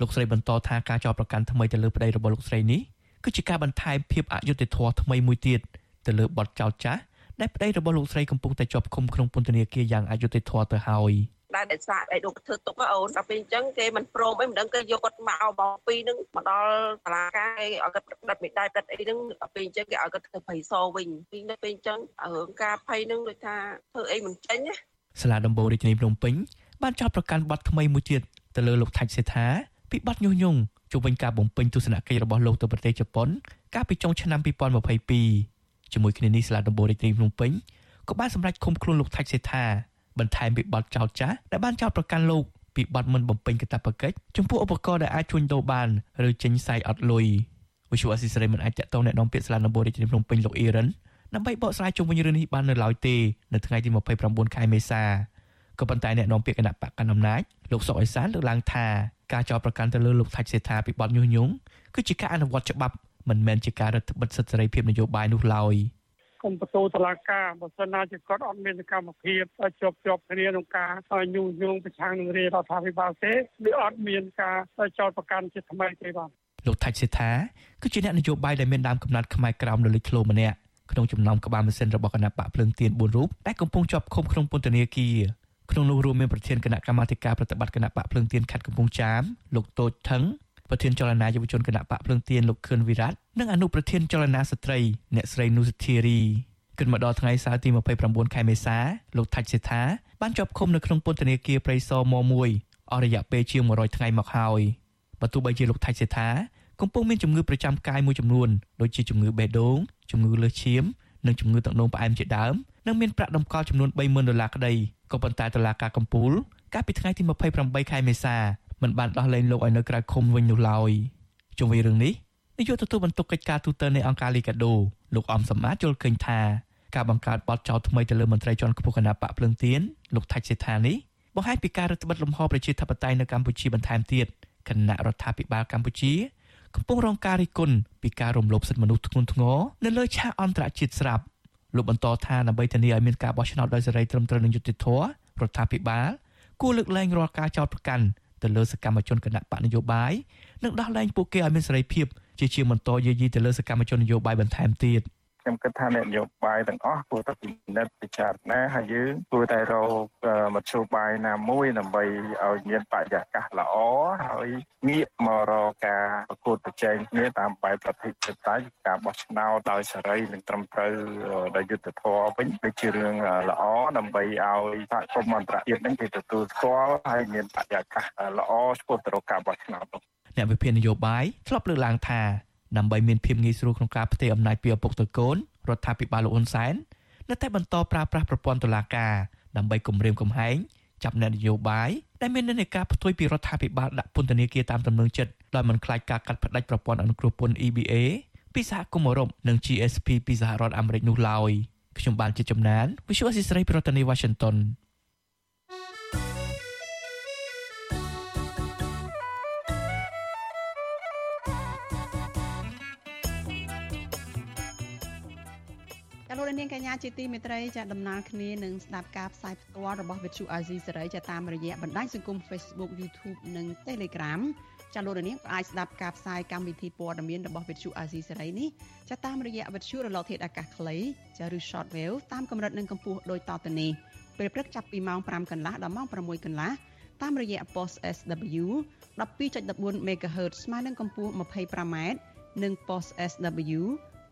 លោកស្រីបន្តថាការចោទប្រកាន់ថ្មីទៅលើប្តីរបស់លោកស្រីនេះគឺជាការបន្ថែមភាពអយុត្តិធម៌ថ្មីមួយទៀតទៅលើបទចោទចាស់ដែលប្តីរបស់លោកស្រីកំពុងតែជាប់ឃុំក្នុងពន្ធនាគារយ៉ាងអយុត្តិធម៌ទៅហើយ។ដែលតែសាកអីដូចធ្វើទុកអូនដល់ពេលអញ្ចឹងគេមិនព្រមអីមិនដឹងគេយកគាត់មកបងពីរនឹងមកដល់សាលាការគេឲ្យគាត់ផ្ដិតមេដៃផ្ដិតអីហ្នឹងដល់ពេលអញ្ចឹងគេឲ្យគាត់ទៅភ័យសវិញពីនៅពេលអញ្ចឹងរឿងការភ័យហ្នឹងដូចថាធ្វើអីមិនចេញណាសាលាដំបូងរាជធានីភ្នំពេញបានចោទប្រកាន់បទថ្មីមួយទៀតទៅលើលោកថាច់សេដ្ឋា ពីបទញុះញង់ជំវិញការបំពេញទស្សនកិច្ចរបស់លោកទៅប្រទេសជប៉ុន កាលពីចុងឆ្នាំ2022ជាមួយគ្នានេះសាលាដំបូងរាជធានីភ្នំពេញក៏បានសម្រេចឃុំខ្លួនលោកថាច់សេដ្ឋាបន្ថែមពីបទចោទចាស់ដែលបានចោទប្រកាន់លោកពីបទមិនបំពេញកាតព្វកិច្ចចំពោះឧបករណ៍ដែលអាចជួញដូរបានឬចេញសាយអត់លុយវិសុវអសិសរីមិនអាចតកតងអ្នកនាំពាក្យសាលាដំបូងរាជធានីភ្នំពេញលោកអ៊ីរ៉ានដើម្បីបកស្រាយជុំវិញរឿងនេះបាននៅឡើយទេនៅថ្ងៃទី29ខែមេសាក៏ប៉ុន្តែអ្នកនាំពាក្យគណៈបកកណ្ដាលអំណាចលោកសុកអេសានលើកឡើងថា ការចោទប្រកាន់ទៅលើលោកថាច់សេដ្ឋាពីបទញុះញង់គឺជាការអនុវត្តច្បាប់មិនមែនជាការរដ្ឋបិទសិទ្ធិសេរីភាពនយោបាយនោះឡើយ។កុំបន្ទោតឡាការបើសិនណាជាគាត់អត់មានសកម្មភាពជាប់ជាប់គ្នាក្នុងការញុះញង់ប្រឆាំងនឹងរាជរដ្ឋាភិបាលទេឬអត់មានការចោទប្រកាន់ជាថ្មីទេបាទលោកថាច់សេដ្ឋាគឺជាអ្នកនយោបាយដែលមានដើមកំណត់ខ្មែរក្រោមនៅលេខធ្លោម្នាក់ក្នុងចំណោមក្បាលម៉ាស៊ីនរបស់គណៈបកភ្លើងទៀន4រូបដែលកំពុងជាប់ឃុំក្នុងពន្ធនាគារ ក្នុងនោះរួមមានប្រធានគណៈកម្មាធិការប្រតិបត្តិគណៈបកភ្លើងទៀនខេត្តកំពង់ចាមលោកតូចថងប្រធានចលនាយុវជនគណៈបកភ្លើងទៀនលោកខឿនវិរៈនិងអនុប្រធានចលនាស្ត្រី អ្នកស្រីនុសធារីគិតមកដល់ថ្ងៃសៅរ៍ទី29ខែមេសាលោកថាច់សេថាបានជាប់ឃុំនៅក្នុងពន្ធនាគារព្រៃសរម1អស់រយៈពេលជាង100ថ្ងៃមកហើយបើទោះបីជាលោកថាច់សេថាកំពុងមានជំងឺប្រចាំកាយមួយចំនួនដូចជាជំងឺបេះដូងជំងឺលើសឈាមនិងជំងឺទឹកនោមផ្អែមជាដើមនិងមានប្រាក់តម្កល់ចំនួន30,000ដុល្លារក្តី ក៏ប៉ុន្តែតុលាការកំពូលកាលពីថ្ងៃទី28ខែមេសាមិនបានដោះលែងលោកឲ្យនៅក្រៅឃុំវិញនោះឡើយជុំវិញរឿងនេះនាយកទទួលបន្ទុកកិច្ចការទូតនៃអង្គការលីកាដូលោកអំសម្បត្តិយល់ឃើញថាការបង្កើតបទចោទថ្មីទៅលើមន្ត្រីជាន់ខ្ពស់គណៈបកភ្លឹងទៀនលោកថាច់សេដ្ឋានេះបង្ហាញពីការរឹតបន្តឹងលំហប្រជាធិបតេយ្យនៅកម្ពុជាបន្ថែមទៀតគណៈរដ្ឋាភិបាលកម្ពុជាកំពុងរងការរិះគន់ពីការរំលោភសិទ្ធិមនុស្សធ្ងន់ធ្ងរនៅលើឆាកអន្តរជាតិស្រាប់ លោកបន្តថាដើម្បីធានាឲ្យមានការបោះឆ្នោតដោយសេរីត្រឹមត្រូវនិងយុត្តិធម៌រដ្ឋាភិបាលគួរលើកលែងរាល់ការចោទប្រកាន់ទៅលើសកម្មជនគណៈបកនយោបាយនិងដោះលែងពួកគេឲ្យមានសេរីភាពជាជាបន្តយាយីទៅលើសកម្មជននយោបាយបន្ថែមទៀត។ ខ្ញុំគិតថាអ្នកនយោបាយទាំងអស់គួរតែពិនិត្យពិចារណាហើយយើងគួរតែរកមធ្យោបាយណាមួយដើម្បីឲ្យមានបរិយាកាសល្អហើយងាកមករកការប្រកួតប្រជែងគ្នាតាមបែបប្រតិបត្តិតៃការបោះឆ្នោតដោយសេរីនិងត្រឹមត្រូវដោយយុត្តិធម៌វិញគឺជារឿងល្អដើម្បីឲ្យសហគមន៍អន្តរជាតិនឹងគេទទួលស្គាល់ហើយមានបរិយាកាសល្អឆ្ពោះទៅរកការបោះឆ្នោតអ្នកវិភាគនយោបាយធ្លាប់លើកឡើងថា ដើម្បីមានភាពងាយស្រួលក្នុងការផ្ទេរអំណាចពីឪពុកទៅកូនរដ្ឋាភិបាលលោកហ៊ុនសែននៅតែបន្តប្រើប្រាស់ប្រព័ន្ធតុលាការដើម្បីគម្រាមកំហែងចាប់អ្នកនយោបាយដែលមាននិន្នាការផ្ទុយពីរដ្ឋាភិបាលដាក់ពន្ធនាគារតាមទំនឹងចិត្តដោយមិនខ្លាចការកាត់ផ្តាច់ប្រព័ន្ធអនុគ្រោះពន្ធ EBA ពីសហគមន៍អឺរ៉ុបនិង GSP ពីសហរដ្ឋអាមេរិកនោះឡើយខ្ញុំបានជាចំណាន Visual Assisray ប្រធានាទី Washington លោកនាងកញ្ញាជាទីមេត្រីចាដំណើរគ្នានឹងស្ដាប់ការផ្សាយផ្ទាល់របស់វិទ្យុអាស៊ីសេរីចាតាមរយៈបណ្ដាញសង្គម Facebook YouTube និង Telegram ចាលោកនាងអាចស្ដាប់ការផ្សាយកម្មវិធីព័ត៌មានរបស់វិទ្យុអាស៊ីសេរីនេះចាតាមរយៈវិទ្យុរលកធាតុអាកាសខ្លីចាឬ Shortwave តាមកម្រិតនិងកម្ពស់ដូចតទៅនេះពេលព្រឹកចាប់ពីម៉ោង5កន្លះដល់ម៉ោង6កន្លះតាមរយៈ post SW 12.14 MHz ស្មើនឹងកម្ពស់ 25m និង post SW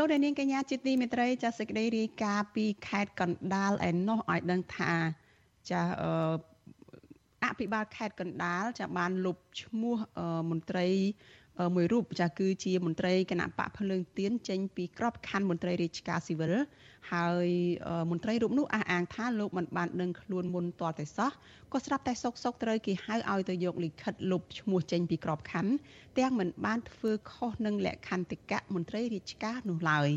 លោកនាងកញ្ញាជាទីមេត្រីចាសសេចក្តីរាយការណ៍ពីខេត្តកណ្ដាលឯណោះឲ្យដឹងថាចាអភិបាលខេត្តកណ្ដាលចាបានលុបឈ្មោះមន្ត្រីមួយរូបចាគឺជាមន្ត្រីគណៈបកភ្លើងទៀនចេញពីក្របខ័ណ្ឌមន្ត្រីរាជការស៊ីវិល ហើយមន្ត្រីរូបនោះអះអាងថាលោកមិនបានដឹងខ្លួនមុនតតែសោះក៏ស្រាប់តែសុកសុកត្រូវគេហៅឲ្យទៅយកលិខិតលុបឈ្មោះចេញពីក្របខ័ណ្ឌទាំងមិនបានធ្វើខុសនឹងលក្ខន្តិកៈមន្ត្រីរាជការនោះឡើយ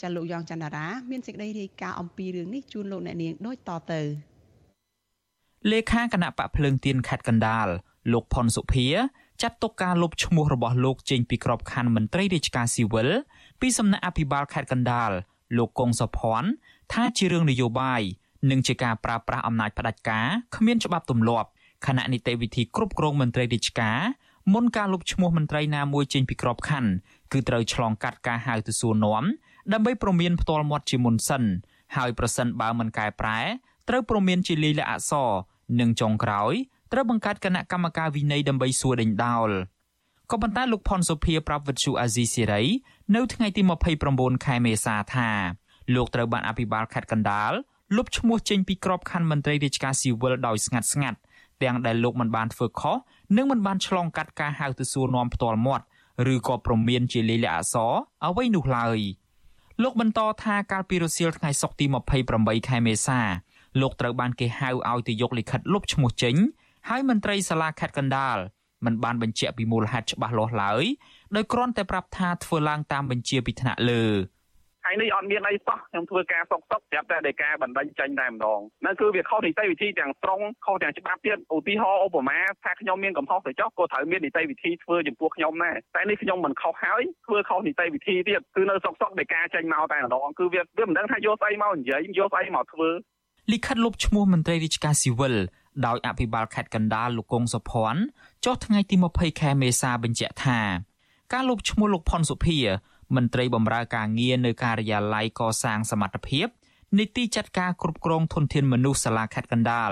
ចាលោកយ៉ងច័ន្ទរាមានសេចក្តីរាយការណ៍អំពីរឿងនេះជូនលោកអ្នកនាងដូចតទៅលេខាគណៈបកភ្លើងទៀនខេត្តកណ្ដាលលោកផុនសុភាចាត់ទុកការលុបឈ្មោះរបស់លោកចេញពីក្របខ័ណ្ឌមន្ត្រីរាជការស៊ីវិលពីសំណាក់អភិបាលខេត្តកណ្ដាល លោកកុងសុភ័ណ្ឌថាជារឿងនយោបាយនិងជាការប្រើប្រាស់អំណាចផ្ដាច់ការគ្មានច្បាប់ទម្លាប់ខណៈនីតិវិធីគ្រប់គ្រងមន្ត្រីរាជការមុនការលុបឈ្មោះមន្ត្រីណាមួយចេញពីក្របខ័ណ្ឌគឺត្រូវឆ្លងកាត់ការហៅទៅសួរនាំដើម្បីប្រមានផ្ទាល់មាត់ជាមុនសិនហើយប្រសិនបើមិនកែប្រែត្រូវប្រមានជាលាយលក្ខណ៍អក្សរនិងចុងក្រោយត្រូវបង្កើតគណៈកម្មការវិន័យដើម្បីសួរដេញដោល ក៏ប៉ុន្តែលោកផុនសុភាប្រាប់វិទ្យុអាស៊ីសេរីនៅថ្ងៃទី29ខែមេសាថាលោកត្រូវបានអភិបាលខេត្តកណ្ដាលលុបឈ្មោះចេញពីក្របខ័ណ្ឌមន្ត្រីរាជការស៊ីវិលដោយស្ងាត់ស្ងាត់ទាំងដែលលោកមិនបានធ្វើខុសនិងមិនបានឆ្លងកាត់ការហៅទៅសួរនាំផ្ទាល់មាត់ឬក៏ប្រមានជាលេខអក្សរអ្វីនោះឡើយលោកបន្តថាកាលពីរសៀលថ្ងៃសុក្រទី28ខែមេសាលោកត្រូវបានគេហៅឲ្យទៅយកលិខិតលុបឈ្មោះចេញហើយមន្ត្រីសាលាខេត្តកណ្ដាល មិនបានបញ្ជាក់ពីមូលហេតុច្បាស់លាស់ឡើយដោយគ្រាន់តែប្រាប់ថាធ្វើឡើងតាមបញ្ជាពីថ្នាក់លើថ្ងៃនេះអត់មានអីសោះខ្ញុំធ្វើការសុកសុកប្រាប់តែដែលការបណ្ដឹងចេញតែម្ដងนั่นគឺវាខុសនីតិវិធីទាំងស្រុងខុសទាំងច្បាប់ទៀតឧទាហរណ៍ឧបមាថាខ្ញុំមានកំហុសទៅចុះក៏ត្រូវមាននីតិវិធីធ្វើចំពោះខ្ញុំដែរតែនេះខ្ញុំមិនខុសហើយធ្វើខុសនីតិវិធីទៀតគឺនៅសុកសុកដែលការចេញមកតែម្ដងគឺវាវាមិនដឹងថាយកស្អីមកនិយាយយកស្អីមកធ្វើ លិខិតលុបឈ្មោះមន្ត្រីរាជការស៊ីវិលដោយអភិបាលខេត្តកណ្ដាលលោកកុងសុភ័ណ្ឌចុះថ្ងៃទី20ខែមេសាបញ្ជាក់ថាការលុបឈ្មោះលោកផុនសុភាមន្ត្រីបម្រើការងារនៅការិយាល័យកសាងសមត្ថភាពនីតិចាត់ការគ្រប់គ្រងធនធានមនុស្សសាលាខេត្តកណ្ដាល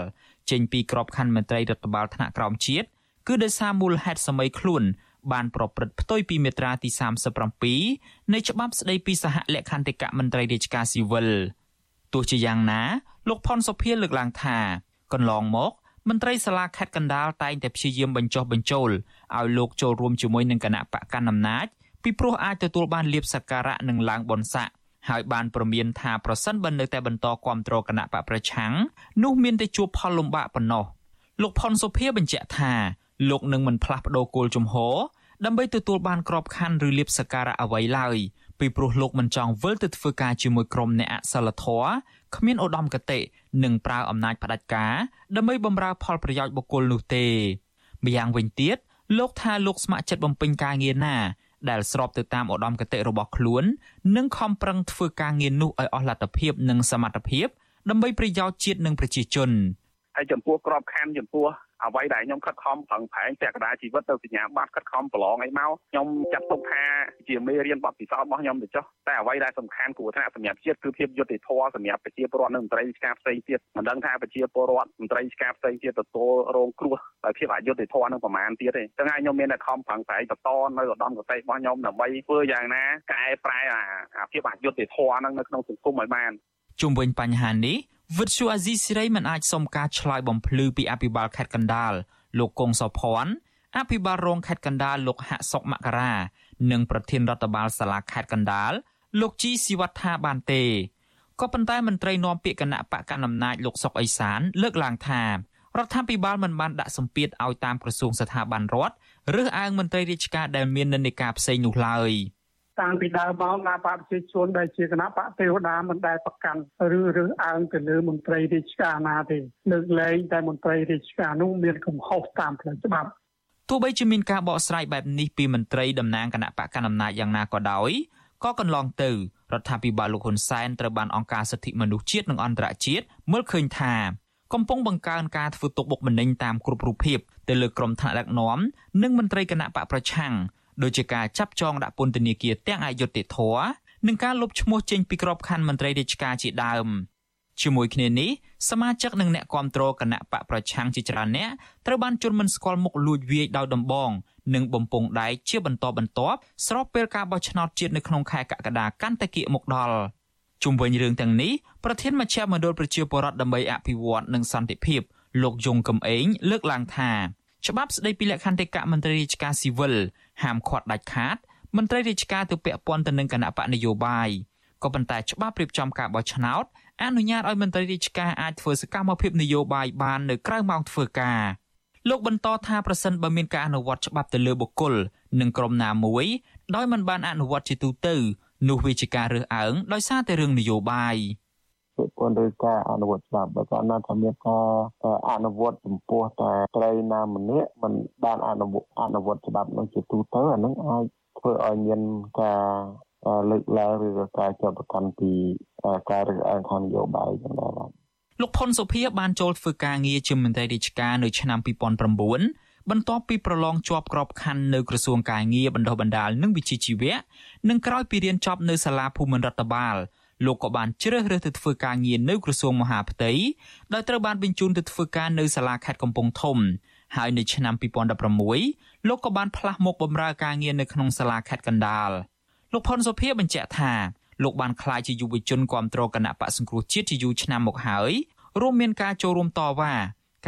ចេញពីក្របខ័ណ្ឌមន្ត្រីរដ្ឋបាលថ្នាក់ក្រោមជាតិគឺដោយសារមូលហេតុសម័យខ្លួនបានប្រព្រឹត្តផ្ទុយពីមាត្រាទី37នៃច្បាប់ស្តីពីសហលក្ខន្តិកៈមន្ត្រីរាជការស៊ីវិលទោះជាយ៉ាងណា លោកផុនសុភាលើកឡើងថាកន្លងមកមន្ត្រីសាលាខេត្តកណ្ដាលតែងតែព្យាយាមបញ្ចុះបញ្ចូលឲ្យលោកចូលរួមជាមួយនឹងគណៈបកកណ្ដាលអំណាចពីព្រោះអាចទទួលបានលៀបសក្ការៈនិងឡើងបនស័កហើយបានប្រមានថាប្រសិនបើនៅតែបន្តគ្រប់គ្រងគណៈបកប្រឆាំងនោះមានតែជួបផលលំបាកប៉ុណ្ណោះលោកផុនសុភាបញ្ជាក់ថាលោកនឹងមិនផ្លាស់ប្តូរគោលជំហរដើម្បីទទួលបានក្របខ័ណ្ឌឬលៀបសក្ការៈអ្វីឡើយពីព្រោះលោកមិនចង់វិលទៅធ្វើការជាមួយក្រុមអ្នកអសិលធម៌ គ្មានឧត្តមគតិនិងប្រើអំណាចផ្ដាច់ការដើម្បីបម្រើផលប្រយោជន៍បុគ្គលនោះទេម្យ៉ាងវិញទៀតលោកថាលោកស្ម័គ្រចិត្តបំពេញការងារណាដែលស្របទៅតាមឧត្តមគតិរបស់ខ្លួននិងខំប្រឹងធ្វើការងារនោះឲ្យអស់លទ្ធភាពនិងសមត្ថភាពដើម្បីប្រយោជន៍ជាតិនិងប្រជាជនហើយចំពោះក្របខ័ណ្ឌចំពោះ អ្វីដែលខ្ញុំខិតខំប្រឹងប្រែងពាក់កណ្ដាលជីវិតទៅសញ្ញាបត្រខិតខំប្រឡងអីមកខ្ញុំចាត់ទុកថាជាមេរៀនបទពិសោធន៍របស់ខ្ញុំទៅចុះតែអ្វីដែលសំខាន់គួរថ្នាក់សម្រាប់ជាតិគឺភាពយុត្តិធម៌សម្រាប់ប្រជាពលរដ្ឋនិងមន្ត្រីរាជការផ្សេងទៀតមិនដឹងថាប្រជាពលរដ្ឋមន្ត្រីរាជការផ្សេងទៀតទទួលរងគ្រោះដោយភាពអយុត្តិធម៌នឹងប្រមាណទៀតទេចឹងហើយខ្ញុំមានតែខំប្រឹងប្រែងបន្តនៅឧត្តមគតិរបស់ខ្ញុំដើម្បីធ្វើយ៉ាងណាកែប្រែអាភាពអយុត្តិធម៌នឹងនៅក្នុងសង្គមឲ្យបានជុំវិញបញ្ហានេះ វិទ្យុអាស៊ីសេរីមិនអាចសុំការឆ្លើយបំភ្លឺពីអភិបាលខេត្តកណ្ដាលលោកកុងសុភ័ណ្ឌអភិបាលរងខេត្តកណ្ដាលលោកហាក់សុកមករានិងប្រធានរដ្ឋបាលសាលាខេត្តកណ្ដាលលោកជីស៊ីវត្ថាបានទេក៏ប៉ុន្តែមន្ត្រីនាំពាក្យគណៈបកកណ្ដាលអំណាចលោកសុកអេសាន លើកឡើងថារដ្ឋាភិបាលមិនបានដាក់សម្ពាធឲ្យតាមក្រសួងស្ថាប័នរដ្ឋឬអើងមន្ត្រីរាជការដែលមាននិន្នាការផ្សេងនោះឡើយ។ តាំងពីដើមមកគណៈបកប្រជាជនដែលជាគណៈបកទេវតាមិនដែលប្រកាន់ឬឬអើងទៅលើមន្ត្រីរាជការណាទេលើកលែងតែមន្ត្រីរាជការនោះមានកំហុសតាមផ្លូវច្បាប់ទោះបីជាមានការបកស្រាយបែបនេះពីមន្ត្រីតំណាងគណៈបកកណ្ដាលអំណាចយ៉ាងណាក៏ដោយក៏កន្លងទៅរដ្ឋាភិបាលលោកហ៊ុនសែនត្រូវបានអង្គការសិទ្ធិមនុស្សជាតិនិងអន្តរជាតិមើលឃើញថាកំពុងបង្កើនការធ្វើទុកបុកម្នេញតាមគ្រប់រូបភាពទៅលើក្រុមថ្នាក់ដឹកនាំនិងមន្ត្រីគណៈបកប្រឆាំង ដូចជាការចាប់ចងដាក់ពន្ធនាគារទាំងអយុត្តិធម៌និងការលុបឈ្មោះចេញពីក្របខ័ណ្ឌមន្ត្រីរាជការជាដើមជាមួយគ្នានេះសមាជិកនិងអ្នកគាំទ្រគណៈបកប្រឆាំងជាច្រើនអ្នកត្រូវបានជន់មិនស្គាល់មុខលួចវាយដោយដំបង និងបំពង់ដែកជាបន្តបន្ទាប់ស្របពេលការបោះឆ្នោតជាតិនៅក្នុងខែកក្កដាកាន់តែគៀកមកដល់ជុំវិញរឿងទាំងនេះប្រធានមជ្ឈមណ្ឌលប្រជាពលរដ្ឋដើម្បីអភិវឌ្ឍនិងសន្តិភាពលោកយងកំឯងលើកឡើងថា ច្បាប់ស្តីពីលក្ខន្តិកៈមន្ត្រីរាជការស៊ីវិលហាមឃាត់ដាច់ខាតមន្ត្រីរាជការទៅពាក់ព័ន្ធទៅនឹងគណៈបកនយោបាយក៏ប៉ុន្តែច្បាប់រៀបចំការបោះឆ្នោតអនុញ្ញាតឲ្យមន្ត្រីរាជការអាចធ្វើសកម្មភាពនយោបាយបាននៅក្រៅម៉ោងធ្វើការលោកបន្តថាប្រសិនបើមានការអនុវត្តច្បាប់ទៅលើបុគ្គលនិងក្រុមណាមួយដោយមិនបានអនុវត្តជាទូទៅនោះវាជាការរើសអើងដោយសារតែរឿងនយោបាយ ពាក់ព័ន្ធឬការអនុវត្តច្បាប់បើកាលណាថាមានការអនុវត្តចំពោះតែត្រីណាម្នាក់មិនបានអនុវត្តអនុវត្តច្បាប់នោះជាទូទៅអានឹងអាចធ្វើឲ្យមានការលើកឡើងឬក៏ការចាប់ប្រកាន់ពីការរើសអើងខាងនយោបាយចឹងដែរបាទលោកផុនសុភាបានចូលធ្វើការងារជាមន្ត្រីរាជការនៅឆ្នាំ2009បន្ទាប់ពីប្រឡងជាប់ក្របខ័ណ្ឌនៅក្រសួងការងារបណ្ដុះបណ្ដាលនិងវិជ្ជាជីវៈនិងក្រោយពីរៀនចប់នៅសាលាភូមិន្ទរដ្ឋបាល លោកក៏បានជ្រើសរើសទៅធ្វើការងារនៅក្រសួងមហាផ្ទៃដោយត្រូវបានបញ្ជូនទៅធ្វើការនៅសាលាខេត្តកំពង់ធំហើយនៅឆ្នាំ2016លោកក៏បានផ្លាស់មកបម្រើការងារនៅក្នុងសាលាខេត្តកណ្ដាលលោកផុនសុភាបញ្ជាក់ថាលោកបានក្លាយជាយុវជនគ្រប់គ្រងគណៈបកសង្គ្រោះជាតិជាយូរឆ្នាំមកហើយរួមមានការចូលរួមតវ៉ា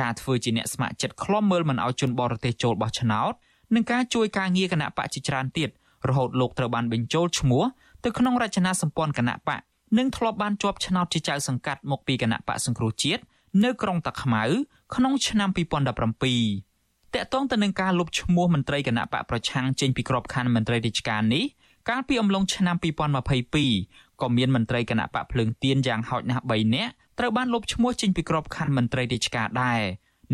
ការធ្វើជាអ្នកស្ម័គ្រចិត្តឃ្លាំមើលមិនឲ្យជនបរទេសចូលបោះឆ្នោតនិងការជួយការងារគណៈបកជាច្រើនទៀតរហូតលោកត្រូវបានបញ្ចូលឈ្មោះទៅក្នុងរចនាសម្ព័ន្ធគណៈបក និងធ្លាប់បានជាប់ឆ្នោតជាចៅសង្កាត់មកពីគណៈបកសង្គ្រោះជាតិនៅក្រុងតាខ្មៅក្នុងឆ្នាំ2017តកតងទៅនឹងការលុបឈ្មោះមន្ត្រីគណៈបកប្រឆាំងចេញពីក្របខ័ណ្ឌមន្ត្រីរាជការនេះកាលពីអំឡុងឆ្នាំ2022ក៏មានមន្ត្រីគណៈបកភ្លើងទៀនយ៉ាងហោចណាស់3នាក់ត្រូវបានលុបឈ្មោះចេញពីក្របខ័ណ្ឌមន្ត្រីរាជការដែរ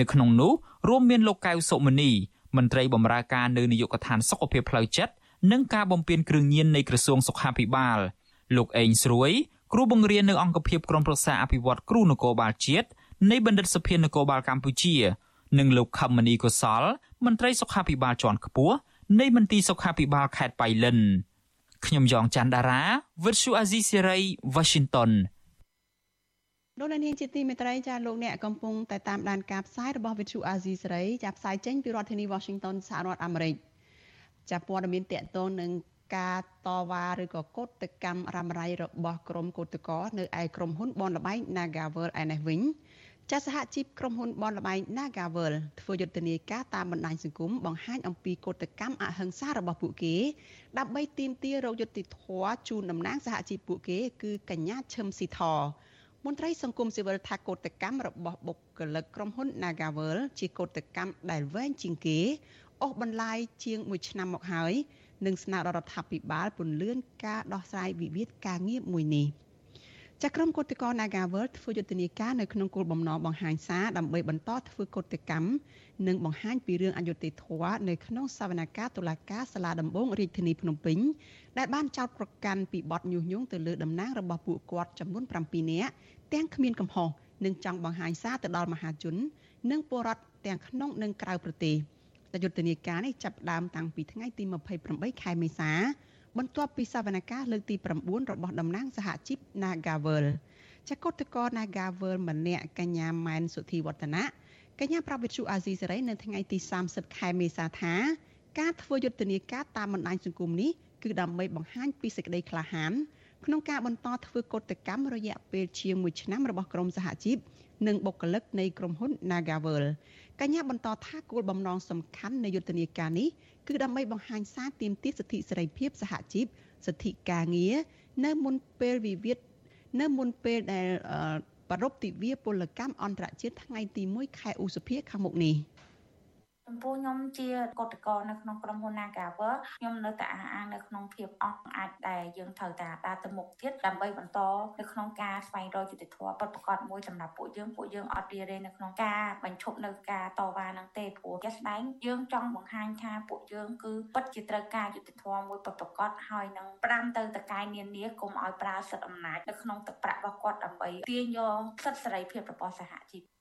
នៅក្នុងនោះរួមមានលោកកៅសុមនីមន្ត្រីបម្រើការនៅនាយកដ្ឋានសុខភាពផ្លូវចិត្តនិងការបំពេញគ្រឿងញៀននៃក្រសួងសុខាភិបាល លោកអេងស្រួយគ្រូបង្រៀននៅអង្គភាពក្រមប្រឹក្សាអភិវឌ្ឍគ្រូនគរបាលជាតិនៃបណ្ឌិតសភានគរបាលកម្ពុជានិងលោកខមមនីកុសលមន្ត្រីសុខាភិបាលជាន់ខ្ពស់នៃមន្ទីរសុខាភិបាលខេត្តបៃលិនខ្ញុំយ៉ងច័ន្ទដារាវិទ្យុអាស៊ីសេរី Washington លោកនាងជាទីមេត្រីចាលោកអ្នកកំពុងតែតាមដានការផ្សាយរបស់វិទ្យុអាស៊ីសេរីចាប់ផ្សាយចេញពីរដ្ឋធានី Washington សហរដ្ឋអាមេរិកចាប់ព័ត៌មានតកតងនឹង ការតវ៉ាឬក៏កោតកម្មរ៉ាំរ៉ៃរបស់ក្រុមកោតក្រនៅឯក្រុមហ៊ុនបនលបែង Nagavel ឯនេះវិញចាសហជីពក្រុមហ៊ុនបនលបែង Nagavel ធ្វើយុទ្ធនាការតាមបណ្ដាញសង្គមបង្ហាញអំពីកោតកម្មអហិង្សារបស់ពួកគេដើម្បីទាមទាររោគយុត្តិធម៌ជូនតំណាងសហជីពពួកគេគឺកញ្ញាឈឹមស៊ីធមន្ត្រីសង្គមស៊ីវិលថាកោតកម្មរបស់បុគ្គលិកក្រុមហ៊ុន Nagavel ជាកោតកម្មដែលវែងជាងគេអូសបន្លាយជាង1ឆ្នាំមកហើយ និងស្នើដល់រដ្ឋាភិបាលពន្យាការដោះស្រាយវិវាទការងារមួយនេះចក្រមកុតកោ Nagavel ធ្វើយុទ្ធនាការនៅក្នុងគោលបំណងបង្ហាញសារដើម្បីបន្តធ្វើកុតកម្មនិងបង្ហាញពីរឿងអយុត្តិធម៌នៅក្នុងសវនកម្មតុលាការសាលាដំបងរាជធានីភ្នំពេញដែលបានចោទប្រកាន់ពីបទញុះញង់ទៅលើតំណាងរបស់ពួកគាត់ចំនួន7នាក់ទាំងគ្មានកំហុសនិងចង់បង្ហាញសារទៅដល់មហាជន និងពលរដ្ឋទាំងក្នុងនិងក្រៅប្រទេស។ តែយុទ្ធនាការនេះចាប់ផ្ដើមតាំងពីថ្ងៃទី28ខែមេសាបន្ទាប់ពីសវនកម្មលើកទី9របស់តំណាងសហជីព Nagavel ចកុតកោ Nagavel ម្នាក់កញ្ញាម៉ែនសុធីវឌ្ឍនៈកញ្ញាប្រាប់វិទ្យុអាស៊ីសេរីនៅថ្ងៃទី30ខែមេសាថាការធ្វើយុទ្ធនាការតាមបណ្ដាញសង្គមនេះគឺដើម្បីបង្ហាញពីសេចក្តីក្លាហានក្នុងការបន្តធ្វើកុតកម្មរយៈពេលជាង1ឆ្នាំរបស់ក្រមសហជីពនិងបុគ្គលិកនៃក្រុមហ៊ុន Nagavel កញ្ញាបន្តថាគោលបំណងសំខាន់នៃយុទ្ធនាការនេះគឺដើម្បីបង្ហាញសារទាមទារសិទ្ធិសេរីភាពសហជីពសិទ្ធិការងារនៅមុនពេលវិវាទនៅមុនពេលដែលប្រពៃទិវាពលកម្មអន្តរជាតិថ្ងៃទី1ខែឧសភាខាងមុខនេះ។ ចំពោះខ្ញុំជាកតកនៅក្នុងក្រុមហ៊ុន Nagawer ខ្ញុំនៅតែអះអាងនៅក្នុងភាពអស់អាចដែលយើងត្រូវតែដើរទៅមុខទៀតដើម្បីបន្តនៅក្នុងការស្វែងរកយុត្តិធម៌ពិតប្រាកដមួយសម្រាប់ពួកយើងពួកយើងអត់រៀននៅក្នុងការបញ្ឈប់នៅការតវ៉ានឹងទេព្រោះជាក់ស្ដែងយើងចង់បង្ហាញថាពួកយើងគឺពិតជាត្រូវការយុត្តិធម៌មួយពិតប្រាកដហើយនឹងផ្ដាំទៅតកាយនានាកុំឲ្យប្រើសិទ្ធិអំណាចនៅក្នុងទឹកប្រាក់របស់គាត់ដើម្បីទាញយកសិទ្ធិសេរីភាពរបស់សហជីព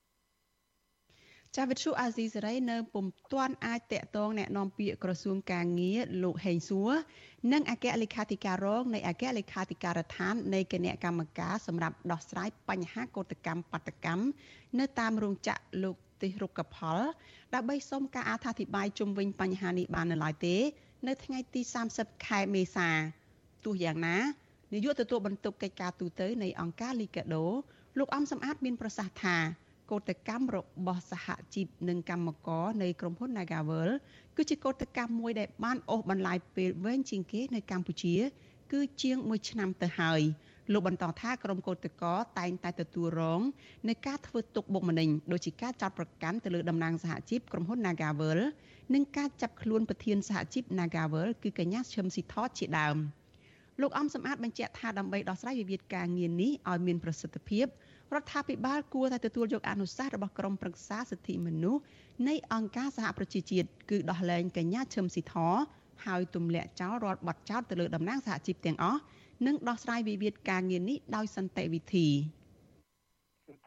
ចាវិទ្យុអាស៊ីសេរីនៅពុំទាន់អាចតាក់ទងแนะនាំពាក្យក្រសួងកាងារលោកហេងសួរនិងអគ្គលេខាធិការរងនៃអគ្គលេខាធិការដ្ឋាននៃគណៈកម្មការសម្រាប់ដោះស្រាយបញ្ហាកោតកម្មបាតកម្មនៅតាមរោងចក្រលោកទេសរុក្ខផលដើម្បីសុំការអធិប្បាយជុំវិញបញ្ហានេះបាននៅឡើយទេ នៅថ្ងៃទី30ខែមេសាទោះយ៉ាងណានាយកទទួលបន្ទុកកិច្ចការទូតនៃអង្គការលីកាដូលោកអំសំអាតមានប្រសាសន៍ថា កោតកម្មរបស់សហជីពនិងកម្មករនៃក្រុមហ៊ុន Nagavel គឺជាកោតកម្មមួយដែលបានអូសបន្លាយពេលវែងជាងគេនៅកម្ពុជា គឺជាង1ឆ្នាំទៅហើយលោកបន្តថាក្រុមកោតក្រតែងតែទទួលរងនៃការធ្វើទុកបុកម្នេញដូចជាការចាប់ប្រកាន់ទៅលើតំណាងសហជីពក្រុមហ៊ុន Nagavel និងការចាប់ខ្លួនប្រធានសហជីព Nagavel គឺកញ្ញាឈឹមស៊ីថតជាដើមលោកអំសំអាតបញ្ជាក់ថាដើម្បីដោះស្រាយវិវាទការងារនេះឲ្យមានប្រសិទ្ធភាព រដ្ឋាភិបាលគួរតែទទួលយកអនុសាសន៍របស់ក្រមប្រឹក្សាសិទ្ធិមនុស្សនៃអង្គការសហប្រជាជាតិគឺដោះលែងកញ្ញាឈឹមស៊ីធហើយទម្លាក់ចោលរាល់បទចោទទៅលើតំណាងសហជីពទាំងអស់និងដោះស្រាយវិវាទការងារនេះដោយសន្តិវិធី។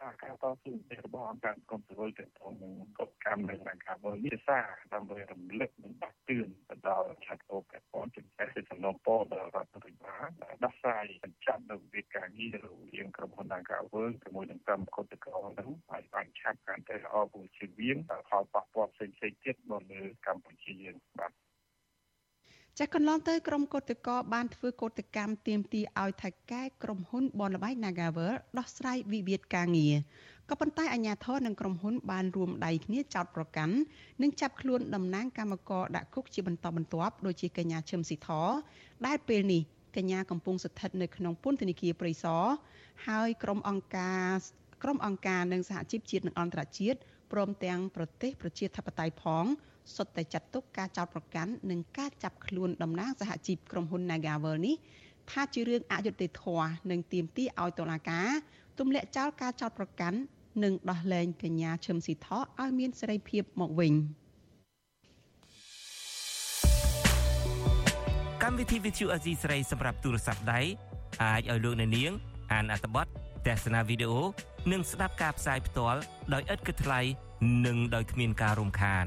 គឺថាការតស៊ូរបស់អង្គការកុំសិវិលទៅនឹងកបកម្មនៃអង្គការវិទ្យាសាស្ត្រដើម្បីរំលឹកនិងដាស់តឿនទៅដល់ឆាត់អូពាក់ព័ន្ធជំនួសសំណពរដល់រដ្ឋាភិបាលដោះស្រាយបញ្ចប់នៅវិធានការងាររវាងក្រុមហ៊ុនអង្គការវិលជាមួយនឹងកម្មគតិកោនឹងឲ្យបានឆាប់កាន់តែល្អព្រោះជាវៀងផលប៉ះពាល់ផ្សេងៗទៀតមកលើកម្ពុជាយើងបាទ ចាស់កន្លងទៅក្រុមកោតក្របានធ្វើកោតកម្មទាមទារឲ្យថៃកែក្រុមហ៊ុនបនលបៃ Nagavel ដោះស្រាយវិវាទការងារក៏ប៉ុន្តែអាជ្ញាធរនិងក្រុមហ៊ុនបានរួមដៃគ្នាចោទប្រកាន់និងចាប់ខ្លួនតំណាងកម្មករដាក់គុកជាបន្តបន្ទាប់ដូចជាកញ្ញាឈឹមស៊ីធដែលពេលនេះកញ្ញាកំពុងស្ថិតនៅក្នុងពន្ធនាគារព្រៃសរហើយក្រុមអង្គការក្រុមអង្គការនិងសហជីពជាតិនិងអន្តរជាតិព្រមទាំងប្រទេសប្រជាធិបតេយ្យផង សុទ្ធតែចាត់ទុកការចោទប្រកាន់និងការចាប់ខ្លួនតំណាងសហជីពក្រុមហ៊ុន Nagavel នេះថាជារឿងអយុត្តិធម៌និងទាមទារឲ្យតុលាការទម្លាក់ចោលការចោទប្រកាន់និងដោះលែងកញ្ញាឈឹមស៊ីថោឲ្យមានសេរីភាពមកវិញកម្មវិធី Vithu Azizi ស្រីសម្រាប់ទូរស័ព្ទដៃអាចឲ្យលោកអ្នកនាង អានអត្ថបទទស្សនាវីដេអូនិងស្ដាប់ការផ្សាយផ្ទាល់ដោយឥតគិតថ្លៃនិងដោយគ្មានការរំខាន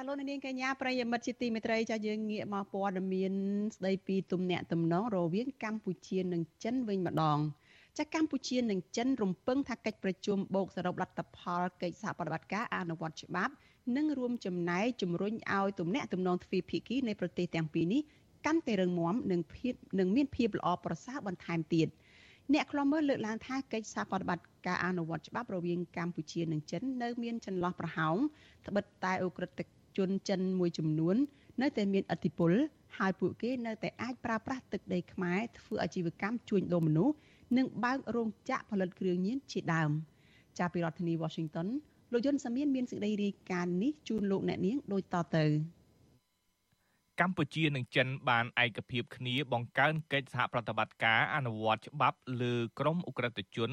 ចាលោកនាងកញ្ញាប្រិយមិត្តជាទីមេត្រីចាយើងងាកមកព័ត៌មានស្ដីពីទំនាក់ទំនងរវាងកម្ពុជានិងចិនវិញម្ដងចាកម្ពុជានិងចិនរំពឹងថាកិច្ចប្រជុំបូកសរុបលទ្ធផលកិច្ចសហប្រតិបត្តិការអនុវត្តច្បាប់និងរួមចំណែកជំរុញឲ្យទំនាក់ទំនងទ្វេភាគីនៃប្រទេសទាំងពីរនេះកាន់តែរឹងមាំនិងភាពនិងមានភាពល្អប្រសើរបន្ថែមទៀតអ្នកខ្លំមើលលើកឡើងថាកិច្ចសហប្រតិបត្តិការអនុវត្តច្បាប់រវាងកម្ពុជានិងចិននៅមានចន្លោះប្រហោងត្បិតតែអ ுக ្រិត ជនចិនមួយចំនួន នៅតែមានឥទ្ធិពលហើយពួកគេនៅតែអាចប្រើប្រាស់ទឹកដីខ្មែរធ្វើអាជីវកម្មជួញដូរមនុស្សនិងបើករោងចក្រផលិតគ្រឿងញៀនជាដើមចាប់ពីរដ្ឋធានី Washington លោកយុនសាមៀនមានសេចក្តីរាយការណ៍នេះជូនលោកអ្នកនាងដូចតទៅកម្ពុជានិងចិនបានឯកភាពគ្នាបង្កើនកិច្ចសហប្រតិបត្តិការអនុវត្តច្បាប់លើក្រុមអ ுக ្រិតជន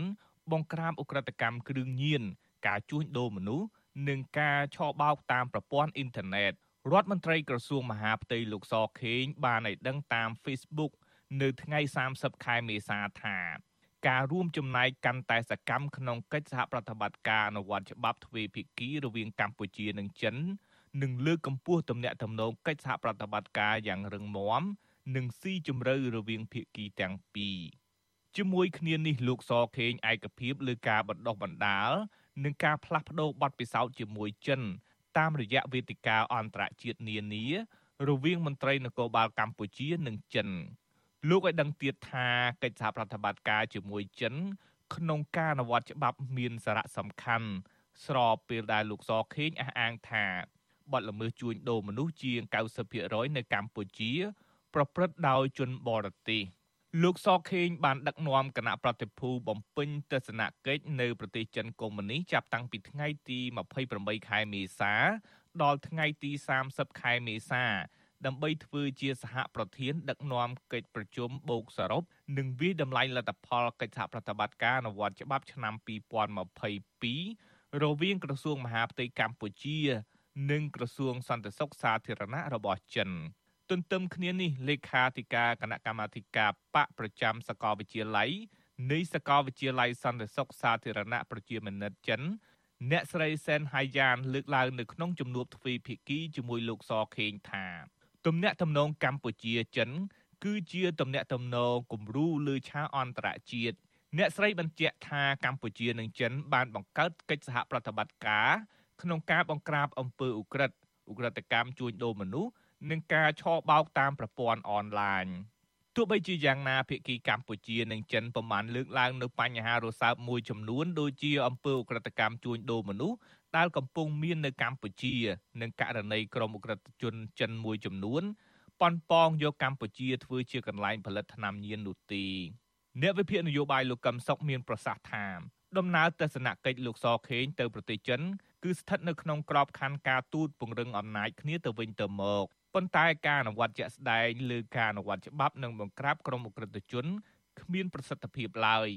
បង្ក្រាបអ ுக ្រិតកម្មគ្រឿងញៀនការជួញដូរមនុស្ស និងការឆបោកតាមប្រព័ន្ធអ៊ីនធឺណិតរដ្ឋមន្ត្រីក្រសួងមហាផ្ទៃលោកសខេងបានឲ្យដឹងតាម Facebook នៅថ្ងៃ30ខែមេសាថាការរួមចំណែកកាន់តែសកម្មក្នុងកិច្ចសហប្រតិបត្តិការអនុវត្តច្បាប់ទ្វេភាគីរវាងកម្ពុជានិងចិននឹងលើកកម្ពស់ទំនាក់ទំនងកិច្ចសហប្រតិបត្តិការយ៉ាងរឹងមាំនិងស៊ីជម្រៅរវាងភាគីទាំងពីរជាមួយគ្នានេះលោកសខេងឯកភាពលើការបណ្ដុះបណ្ដាល និងការផ្លាស់ប្តូរបទពិសោធន៍ជាមួយចិន តាមរយៈវេទិកាអន្តរជាតិនានា រវាងមន្ត្រីនគរបាលកម្ពុជានិងចិនលោកឲ្យដឹងទៀតថាកិច្ចសហប្រតិបត្តិការជាមួយចិន ក្នុងការអនុវត្តច្បាប់មានសារៈសំខាន់ស្របពេលដែលលោកសខេងអះអាងថាបទល្មើសជួញដូរមនុស្សជាង90%នៅកម្ពុជា ប្រព្រឹត្តដោយជនបរទេស លោកសខេងបានដឹកនាំគណៈប្រតិភូបំពេញទស្សនកិច្ចនៅប្រទេសចិនកុម្មុយនីចាប់តាំងពីថ្ងៃទី28ខែមេសា ដល់ថ្ងៃទី30ខែមេសា ដើម្បីធ្វើជាសហប្រធាន ដឹកនាំកិច្ចប្រជុំបូកសរុបនិងវិដំឡៃលទ្ធផលកិច្ចសហប្រតិបត្តិការអនុវត្តច្បាប់ឆ្នាំ2022រវាងក្រសួងមហាផ្ទៃកម្ពុជា និងក្រសួងសន្តិសុខសាធារណៈរបស់ចិន។ ទន្ទឹមគ្នានេះលេខាធិការគណៈកម្មាធិការបកប្រចាំសាកលវិទ្យាល័យនៃសាកលវិទ្យាល័យសន្តិសុខសាធារណៈប្រជាមានិតចិនអ្នកស្រីសែនហៃយ៉ានលើកឡើងនៅក្នុងជំនួបទ្វេភាគីជាមួយលោកសខេងថាទំនាក់ទំនងកម្ពុជាចិន គឺជាទំនាក់ទំនងគំរូលើឆាកអន្តរជាតិអ្នកស្រីបញ្ជាក់ថាកម្ពុជានិងចិនបានបង្កើតកិច្ចសហប្រតិបត្តិការក្នុងការបង្ក្រាបអំពើឧក្រិដ្ឋឧក្រិដ្ឋកម្មជួញដូរមនុស្ស និងការឆបោកតាមប្រព័ន្ធអនឡាញទោះបីជាយ៉ាងណាភាគីកម្ពុជានិងចិនប្រមាណលើកឡើងនៅបញ្ហារសើបមួយចំនួនដូចជាអំពើឧក្រិដ្ឋកម្មជួញដូរមនុស្សដែលកំពុងមាននៅកម្ពុជា និងករណីក្រុមឧក្រិដ្ឋជនចិនមួយចំនួនប៉ុនប៉ងយកកម្ពុជាធ្វើជាកន្លែងផលិតថ្នាំញៀននោះទេអ្នកវិភាគនយោបាយលោកកឹមសុខមានប្រសាសន៍ថាដំណើរទស្សនកិច្ចលោកសខេងទៅប្រទេសចិន គឺស្ថិតនៅក្នុងក្របខ័ណ្ឌការទូតពង្រឹងអំណាចគ្នាទៅវិញទៅមក ប៉ុន្តែការអនុវត្តជាក់ស្ដែងលើការអនុវត្តច្បាប់និងបង្ក្រាបក្រុមអ ுக ្រិតជនគ្មានប្រសិទ្ធភាពឡើយ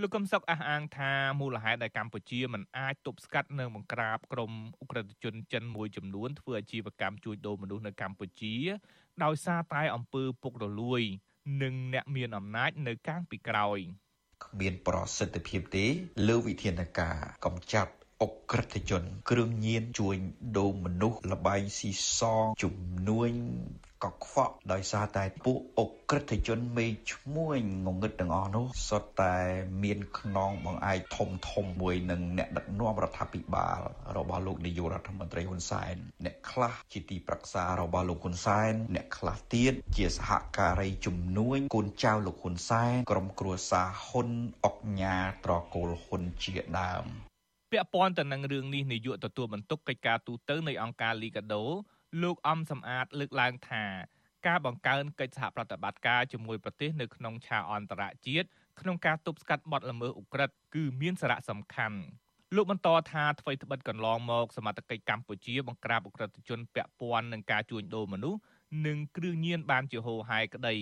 លោកកឹមសុខអះអាងថាមូលហេតុដែលកម្ពុជាមិនអាចទប់ស្កាត់និងបង្ក្រាបក្រុមអ ுக ្រិតជនចិនមួយចំនួនធ្វើអាជីវកម្មជួញដូរមនុស្សនៅកម្ពុជា ដោយសារតែអំពើពុករលួយ និងអ្នកមានអំណាចនៅកាងពីក្រោយគ្មានប្រសិទ្ធភាពទេលើវិធានការកម្ចាត់ អុកក្រិដ្ឋជន គ្រឿងញៀនជួញដូរមនុស្សលបែងស៊ីសងជំនួញកខ្វក់ដោយសារតែពួកអុកក្រិដ្ឋជនមេឈ្មួញងងឹតទាំងអស់នោះសុទ្ធតែមានខ្នងបង្អែកធំធំមួយនឹងអ្នកដឹកនាំរដ្ឋាភិបាលរបស់លោកនាយករដ្ឋមន្ត្រីហ៊ុនសែនអ្នកខ្លះជាទីប្រឹក្សារបស់លោកហ៊ុនសែនអ្នកខ្លះទៀតជាសហការីជំនួញកូនចៅលោកហ៊ុនសែនក្រុមគ្រួសារហ៊ុនអុកញ៉ាត្រកូលហ៊ុនជាដើម ពាក់ព័ន្ធទៅនឹងរឿងនេះនាយកទទួលបន្ទុកកិច្ចការទូតនៃអង្គការលីកាដូលោកអំសំអាតលើកឡើងថាការបង្កើនកិច្ចសហប្រតិបត្តិការជាមួយប្រទេសនៅក្នុងឆាកអន្តរជាតិក្នុងការទប់ស្កាត់បទល្មើសឧក្រិដ្ឋគឺមានសារៈសំខាន់លោកបន្តថាអ្វីត្បិតកន្លងមកសមត្ថកិច្ចកម្ពុជាបង្ក្រាបឧក្រិដ្ឋជនពាក់ព័ន្ធនឹងការជួញដូរមនុស្សនិងគ្រឿងញៀនបានជាហូរហែក្តី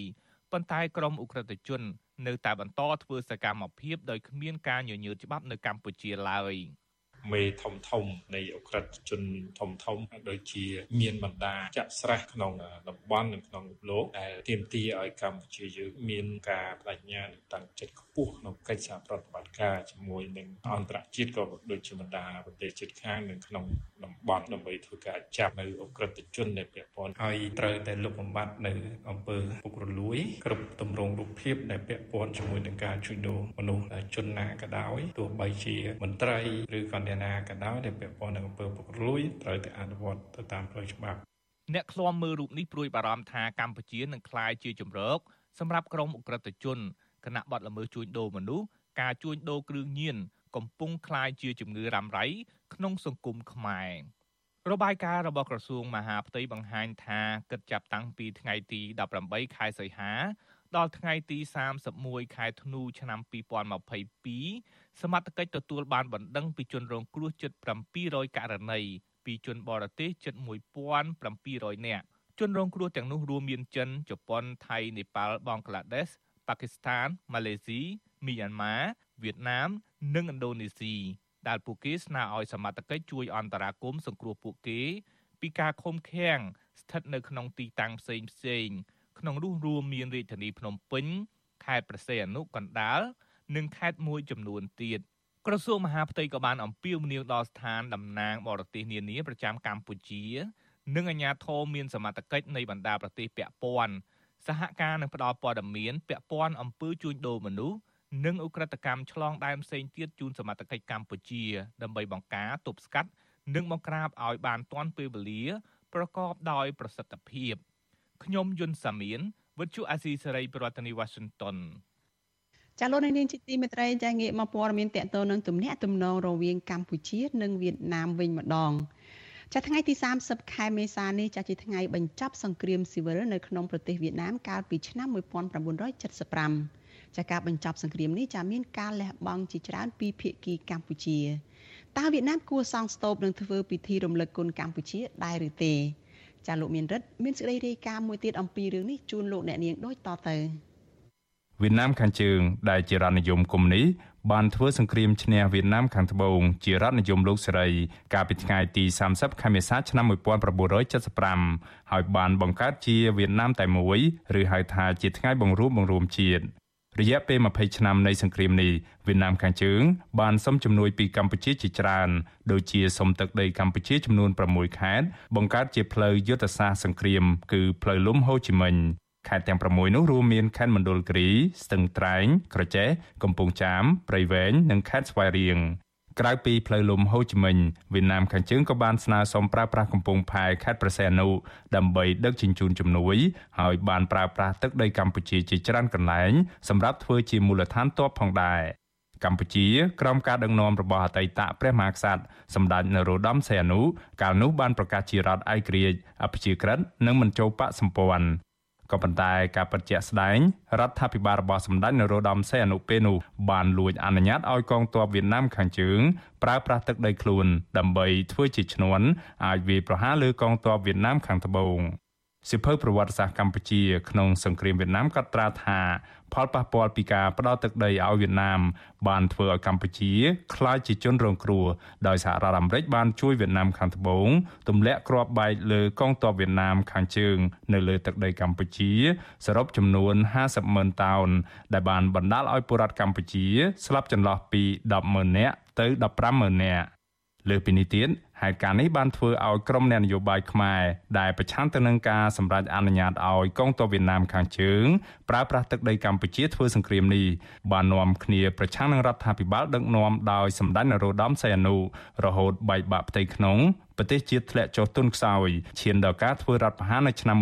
ប៉ុន្តែក្រមឧក្រិដ្ឋជន នៅតែបន្តធ្វើសកម្មភាពដោយគ្មានការញញើតច្បាប់នៅកម្ពុជាឡើយ។ មេធំធំនៃអក្រិតជនធំធំដូចជាមានបណ្ដាចាក់ស្រះក្នុងតំបន់និងក្នុងលោកដែលទាមទារឲ្យកម្ពុជាយើងមានការបដិញ្ញានិងតាំងចិត្តខ្ពស់ក្នុងកិច្ចសហប្រតិបត្តិការជាមួយនឹងអន្តរជាតិក៏ដូចជាបណ្ដាប្រទេសជិតខាងនិងក្នុងតំបន់ដើម្បីធ្វើការចាប់នៅអក្រិតជនដែលពាក់ព័ន្ធហើយត្រូវតែលុបបំបាត់នៅអង្គើពុករលួយគ្រប់ទម្រង់រូបភាពដែលពាក់ព័ន្ធជាមួយនឹងការជួញដូរមនុស្សជនណាក៏ដោយទោះបីជាមន្ត្រីឬក៏អ្នកណាក៏ដោយដែលពាក់ព័ន្ធនឹងអំពើពុករលួយត្រូវតែអនុវត្តទៅតាមផ្លូវច្បាប់អ្នកឃ្លាំមើលរូបនេះព្រួយបារម្ភថាកម្ពុជានឹងក្លាយជាជំរកសម្រាប់ក្រុមអ ுக ្រិតជនគណៈបដល្មើសជួញដូរមនុស្សការជួញដូរគ្រឿងញៀនកំពុងក្លាយជាជំងឺរ៉ាំរ៉ៃក្នុងសង្គមខ្មែររបាយការណ៍របស់ក្រសួងមហាផ្ទៃបង្ហាញថាគិតចាប់តាំងពីថ្ងៃទី18ខែសីហាដល់ថ្ងៃទី31ខែធ្នូឆ្នាំ2022 សមត្ថកិច្ចទទួលបានបណ្ដឹងពីជនរងគ្រោះជិត700ករណីពីជនបរទេសជិត1700នាក់ជនរងគ្រោះទាំងនោះរួមមានចិនជប៉ុនថៃនេប៉ាល់បង់ក្លាដេសប៉ាគីស្ថានម៉ាឡេស៊ីមីយ៉ាន់ម៉ាវៀតណាម និងឥណ្ឌូនេស៊ីដែលពួកគេស្នើឲ្យសមត្ថកិច្ចជួយអន្តរាគមន៍សង្គ្រោះពួកគេពីការឃុំឃាំងស្ថិតនៅក្នុងទីតាំងផ្សេងផ្សេងក្នុងនោះរួមមានរាជធានីភ្នំពេញខេត្តព្រះសីហនុកណ្ដាល និងខេត្តមួយចំនួនទៀតក្រសួងមហាផ្ទៃក៏បានអំពាវនាវដល់ស្ថានតំណាងបរទេសនានាប្រចាំកម្ពុជានិងអាជ្ញាធរមានសមត្ថកិច្ចនៃបណ្ដាប្រទេសពាក់ព័ន្ធសហការនឹងផ្ដល់ព័ត៌មានពាក់ព័ន្ធអំពើជួញដូរមនុស្សនិងអ ுக ្រិតកម្មឆ្លងដែនផ្សេងទៀតជូនសមត្ថកិច្ចកម្ពុជា ដើម្បីបង្ការទប់ស្កាត់និងបង្ក្រាបឲ្យបានទាន់ពេលវេលា ប្រកបដោយប្រសិទ្ធភាពខ្ញុំយុនសាមៀនវិទ្យុអាស៊ីសេរីប្រធានាធិបតី Washington ចាលោកនាងជាទីមេត្រីចាងាកមកព័ត៌មានតកតនឹងទំនាក់ទំនងរវាងកម្ពុជានិងវៀតណាមវិញម្ដងចាថ្ងៃទី30ខែមេសានេះចាជាថ្ងៃបញ្ចប់សង្គ្រាមស៊ីវិលនៅក្នុងប្រទេសវៀតណាមកាលពីឆ្នាំ1975ចាការបញ្ចប់សង្គ្រាមនេះចាមានការលះបង់ជាច្រើនពីភាគីកម្ពុជាតើវៀតណាមគួរសង់ស្ទូបនិងធ្វើពិធីរំលឹកគុណកម្ពុជាដែរឬទេចាលោកមានរិទ្ធមានសេចក្តីរាយការណ៍មួយទៀតអំពីរឿងនេះជូនលោកអ្នកនាងដូចតទៅ វៀតណាមខាងជើងដែលជារដ្ឋនិយមកុម្មុយនីសបានធ្វើសង្គ្រាមឈ្នះវៀតណាមខាងត្បូងជារដ្ឋនិយមលោកសេរី កាលពីថ្ងៃទី30ខែមេសាឆ្នាំ1975ហើយបានបង្កើតជាវៀតណាមតែមួយឬហៅថាជាថ្ងៃបង្រួបបង្រួមជាតិរយៈពេល20ឆ្នាំនៃសង្គ្រាមនេះវៀតណាមខាងជើង បានសុំជំនួយពីកម្ពុជាជាច្រើនដូចជាសុំទឹកដីកម្ពុជាចំនួន6ខេត្តបង្កើតជាផ្លូវយុទ្ធសាស្ត្រសង្គ្រាម គឺផ្លូវលំហូជីមិញ ខេត្តទាំង6នោះរួមមានខេត្តមណ្ឌលគិរីស្ទឹងត្រែង ក្រចេះកំពង់ចាមព្រៃវែងនិងខេត្តស្វាយរៀងក្រៅពីផ្លូវលំហូជីមិញវៀតណាមខាងជើងក៏បានស្នើសុំប្រើប្រាស់កំពង់ផែខេត្តប្រសេនុដើម្បីដឹកជញ្ជូនជំនួយហើយបានប្រើប្រាស់ទឹកដីកម្ពុជាជាច្រើនកន្លែងសម្រាប់ធ្វើជាមូលដ្ឋានទ័ពផងដែរកម្ពុជាក្រោមការដឹកនាំរបស់អតីតព្រះមហាក្សត្រសម្ដេចនរោត្តមសីហនុកាលនោះបានប្រកាសជារដ្ឋឯករាជ្យអព្យាក្រឹតនិងមិនចូលបកសម្ព័ន្ធ ក៏ប៉ុន្តែការពិតជាក់ស្ដែងរដ្ឋាភិបាលរបស់សម្ដេចនរោត្តមសីហនុពេលនោះបានលួចអនុញ្ញាតឲ្យកងទ័ពវៀតណាមខាងជើងប្រើប្រាស់ទឹកដីខ្លួន ដើម្បីធ្វើជាឈ្នន់អាចវាយប្រហារលើកងទ័ពវៀតណាមខាងត្បូង សិភៅប្រវត្តិសាស្ត្រកម្ពុជាក្នុងសង្គ្រាមវៀតណាមកត់ត្រាថាផលប៉ះពាល់ពីការផ្ដោតទឹកដីឲ្យវៀតណាមបានធ្វើឲ្យកម្ពុជាក្លាយជាជនរងគ្រោះដោយសហរដ្ឋអាមេរិកបានជួយវៀតណាមខាងត្បូងទម្លាក់គ្រាប់បែកលើកងទ័ពវៀតណាមខាងជើងនៅលើទឹកដីកម្ពុជាសរុបចំនួន50ម៉ឺនតោនដែលបានបណ្ដាលឲ្យពលរដ្ឋកម្ពុជាស្លាប់ចន្លោះពី10ម៉ឺននាក់ទៅ15ម៉ឺននាក់លើពីនេះទៀត ហេតុការណ៍នេះបានធ្វើឲ្យក្រុមអ្នកនយោបាយខ្មែរដែលប្រឆាំងទៅនឹងការសម្រេចអនុញ្ញាតឲ្យកងទ័ពវៀតណាមខាងជើងប្រើប្រាស់ទឹកដីកម្ពុជាធ្វើសង្គ្រាមនេះបាននាំគ្នាប្រឆាំងនឹងរដ្ឋាភិបាលដឹកនាំដោយសម្ដេចនរោត្តមសីហនុរហូតបែកបាក់ផ្ទៃក្នុងប្រទេសជាតិធ្លាក់ចុះទុនខ្សោយឈានដល់ការធ្វើរដ្ឋប្រហារនៅឆ្នាំ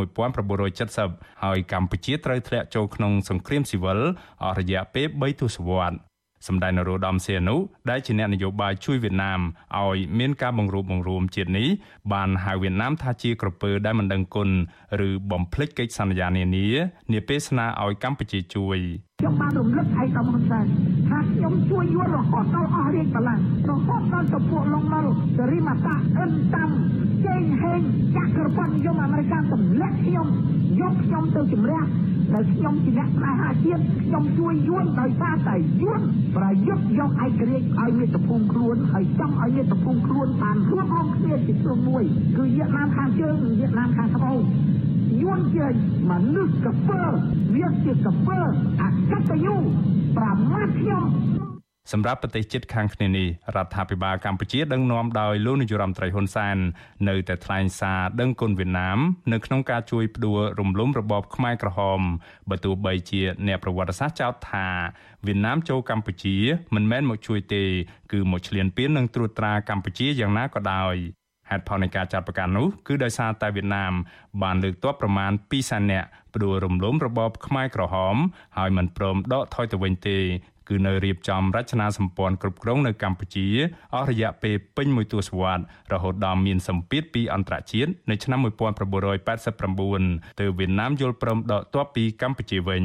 1970ហើយកម្ពុជាត្រូវធ្លាក់ចូលក្នុងសង្គ្រាមស៊ីវិលអស់រយៈពេល3ទសវត្សរ៍ សម្ដេចនរោត្តមសីហនុដែលជាអ្នកនយោបាយជួយវៀតណាមឲ្យមានការបង្រួបបង្រួមជាតិនេះបានហៅវៀតណាមថាជាក្រពើដែលមិនដឹងគុណ ឬបំភ្លេចកិច្ចសន្យានានានាពេលស្នើឲ្យកម្ពុជាជួយខ្ញុំបានរំលឹកឯកឧត្តមហ៊ុនសែនថាខ្ញុំជួយយល់រហូតដល់អស់រាជបល្ល័ង្ករហូតដល់ចំពោះលងមលសេរីមាតាអិនតាំជេងហេងចក្រពត្តិនិយមអាមេរិកទម្លាក់ខ្ញុំយកខ្ញុំទៅជំរះដែលខ្ញុំជាអ្នកផ្នែកហាជាតិខ្ញុំជួយយួនដោយសារតែយួនប្រយុទ្ធយកឯករាជ្យឲ្យមាតុភូមិខ្លួនហើយចង់ឲ្យមាតុភូមិខ្លួនបានរួមរំគ្នាជាក្រុមមួយគឺវៀតណាមខាងជើងនិងវៀតណាមខាងត្បូង យួនជាមនុស្សកពើវាជាកពើអកតញ្ញូប្រមាថខ្ញុំសម្រាប់ប្រទេសជិតខាងគ្នានេះរដ្ឋាភិបាលកម្ពុជាដឹកនាំដោយលោកនាយរដ្ឋមន្ត្រីហ៊ុនសែននៅតែថ្លែងសារដឹងគុណវៀតណាមនៅក្នុងការជួយផ្ដួលរំលំរបបខ្មែរក្រហមបើទោះបីជាអ្នកប្រវត្តិសាស្ត្រចោទថាវៀតណាមចូលកម្ពុជាមិនមែនមកជួយទេ គឺមកឈ្លានពាននិងត្រួតត្រាកម្ពុជាយ៉ាងណាក៏ដោយ ហេតុផលនៃការចាត់ប្រកាសនោះគឺដោយសារតែវៀតណាមបានលើកទ័ពប្រមាណ2សែននាក់ផ្ដួលរំលំរបបខ្មែរក្រហម ហើយមិនព្រមដកថយទៅវិញទេគឺនៅរៀបចំរចនាសម្ព័ន្ធគ្រប់គ្រងនៅកម្ពុជាអស់រយៈពេលពេញមួយទសវត្សរ៍រហូតដល់មានសម្ពាធពីអន្តរជាតិនៅឆ្នាំ1989ទើបវៀតណាមយល់ព្រមដកទ័ពពីកម្ពុជាវិញ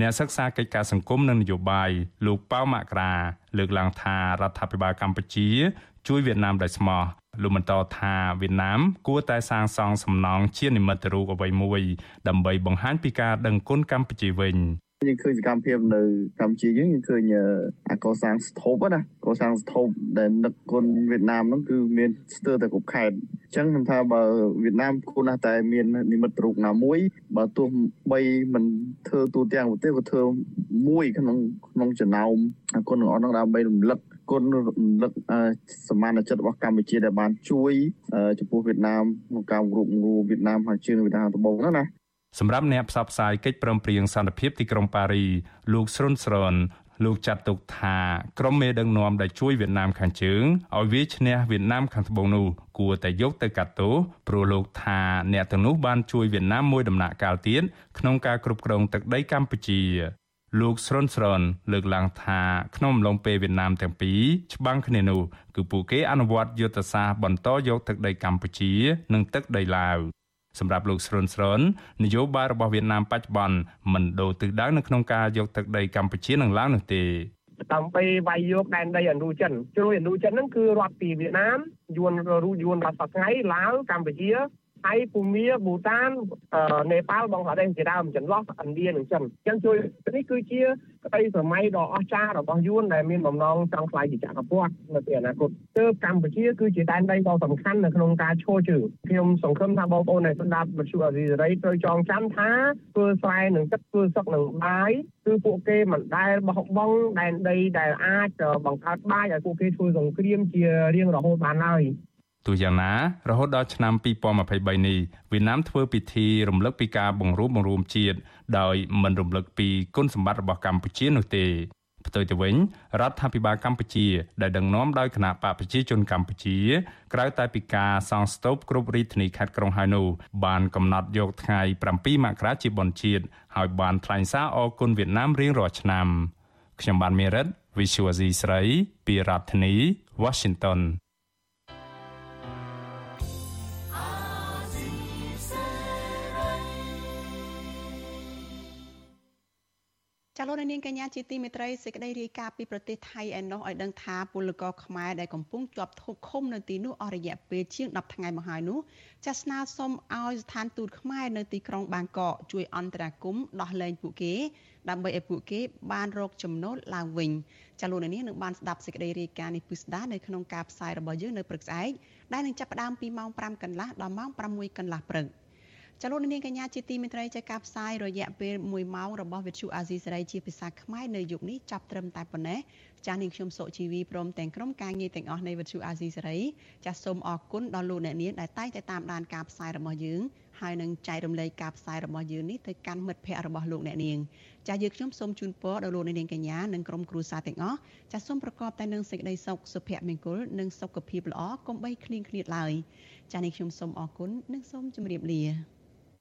អ្នកសិក្សាកិច្ចការសង្គមនិងនយោបាយលោកប៉ៅមករាលើកឡើងថារដ្ឋាភិបាលកម្ពុជា ជួយវៀតណាមដោយស្មោះ លោកបន្តថាវៀតណាមគួរតែសាងសង់សំណង់ជានិមិត្តរូបអ្វីមួយ ដើម្បីបង្ហាញពីការដឹងគុណកម្ពុជាវិញយើងឃើញសកម្មភាពនៅកម្ពុជាយើងយើងឃើញអាកសាងស្ថបណាកសាងស្ថបដែលនឹកគុណវៀតណាមហ្នឹងគឺមានស្ទើរតែគ្រប់ខេត្តអញ្ចឹងខ្ញុំថាបើវៀតណាមគួរណាស់តែមាននិមិត្តរូបណាមួយបើទោះបីមិនធ្វើទូទាំងប្រទេសក៏ធ្វើមួយក្នុងក្នុងចំណោមគុណទាំងអស់ហ្នឹងដើម្បីរំលឹក គុណរំលឹកសមានចិត្តរបស់កម្ពុជាដែលបានជួយចំពោះវៀតណាមក្នុងការរួបរวมវៀតណាមហើយជើងវៀតណាមត្បូងហ្នឹងណាសម្រាប់អ្នកផ្សព្វផ្សាយកិច្ចព្រមព្រៀងសន្តិភាពទីក្រុងប៉ារីលោកស្រុនស្រនលោកចាត់ទុកថាក្រុមមេដឹកនាំដែលជួយវៀតណាមខាងជើងឲ្យវាឈ្នះវៀតណាមខាងត្បូងនោះគួរតែយកទៅកាត់ទោសព្រោះលោកថាអ្នកទាំងនោះបានជួយវៀតណាមមួយដំណាក់កាលទៀតក្នុងការគ្រប់គ្រងទឹកដីកម្ពុជា លោកស្រុនស្រនលើកឡើងថាក្នុងអំឡុងពេលវៀតណាមទាំងពីរច្បាំងគ្នានោះគឺពួកគេអនុវត្តយុទ្ធសាស្ត្របន្តយកទឹកដីកម្ពុជា និងទឹកដីឡាវសម្រាប់លោកស្រុនស្រននយោបាយរបស់វៀតណាមបច្ចុប្បន្នមិនដូរទិសដៅនៅក្នុងការយកទឹកដីកម្ពុជានិងឡាវនោះទេដើម្បីវាយយកដែនដីឥណ្ឌូចិនជ្រុយឥណ្ឌូចិនហ្នឹងគឺរដ្ឋពីវៀតណាមយួនរូយួនរដ្ឋសប្ងៃឡាវកម្ពុជា ថៃភូមាប៊ូតាននេប៉ាល់បង់ក្លាដេសជាដើមចន្លោះឥណ្ឌានិងចិនអញ្ចឹងជួយនេះគឺជាក្តីសម័យដ៏អស្ចារ្យរបស់យួនដែលមានបំណងចង់ខ្លាយជាចក្រពត្តិនៅពេលអនាគតទើបកម្ពុជាគឺជាដែនដីដ៏សំខាន់នៅក្នុងការឈរជើងខ្ញុំសង្ឃឹមថាបងប្អូនដែលស្ដាប់វិទ្យុអេស៊ីសេរីត្រូវចងចាំថាធ្វើស្រែនឹងទឹកធ្វើសុកនឹងបាយគឺពួកគេមិនដែលបោះបង់ដែនដីដែលអាចបង្កើតបាយឲ្យពួកគេធ្វើសង្គ្រាមជារៀងរហូតបានឡើយ ទោះយ៉ាងណារហូតដល់ឆ្នាំ2023នេះវៀតណាមធ្វើពិធីរំលឹកពីការបង្រួបបង្រួមជាតិដោយមិនរំលឹកពីគុណសម្បត្តិរបស់កម្ពុជានោះទេផ្ទុយទៅវិញរដ្ឋាភិបាលកម្ពុជា ដែលដឹកនាំដោយគណៈបកប្រជាជនកម្ពុជា ក្រៅតែពីការសង់ស្ទូបគ្រប់រាជធានីខេត្តក្រុងហើយនោះបានកំណត់យកថ្ងៃ7មករាជាបុណ្យជាតិហើយបានថ្លែងសារអគុណវៀតណាមរៀងរាល់ឆ្នាំខ្ញុំបានមេរិត Visual C ស្រី ពីរដ្ឋធានី Washington ចាលោកនាងកញ្ញាជាទីមេត្រីសេចក្តីរាយការណ៍ពីប្រទេសថៃឯណោះឲ្យដឹងថាពលករខ្មែរដែលកំពុងជាប់ឃុំនៅទីនោះអស់រយៈពេលជាង10ថ្ងៃមកហើយនោះចាស្នើសុំឲ្យស្ថានទូតខ្មែរនៅទីក្រុងបាងកកជួយអន្តរាគមន៍ដោះលែងពួកគេដើម្បីឲ្យពួកគេបានរកចំណូលឡើងវិញចាលោកនាងនឹងបានស្ដាប់សេចក្តីរាយការណ៍នេះពិស្ដានៅក្នុងការផ្សាយរបស់យើងនៅព្រឹកស្អែកដែលនឹងចាប់ផ្ដើមពីម៉ោង5កន្លះដល់ម៉ោង6កន្លះព្រឹក ចលនានាងកញ្ញាជាទីមេត្រីចេះការផ្សាយរយៈពេល1ម៉ោងរបស់វិទ្យុអាស៊ីសេរីជាភាសាខ្មែរនៅយុគនេះចាប់ត្រឹមតែប៉ុណ្ណេះចាស់នាងខ្ញុំសុជីវីព្រមទាំងក្រុមការងារទាំងអស់នៃវិទ្យុអាស៊ីសេរីចាស់សូមអរគុណដល់លោកអ្នកនាងដែលតែងតែតាមដានការផ្សាយរបស់យើងហើយនឹងចែករំលែកការផ្សាយរបស់យើងនេះទៅកាន់មិត្តភ័ក្តិរបស់លោកអ្នកនាងចាស់យើងខ្ញុំសូមជូនពរដល់លោកអ្នកនាងកញ្ញានិងក្រុមគ្រួសារទាំងអស់ចាស់សូមប្រកបតែនឹងសេចក្តីសុខសុភមង្គលនិងសុខភាពល្អកុំបីឃ្លៀងឃ្លាតឡើយចាស់នេះខ្ញុំសូមអរគុណនិងសូមជម្រាបលា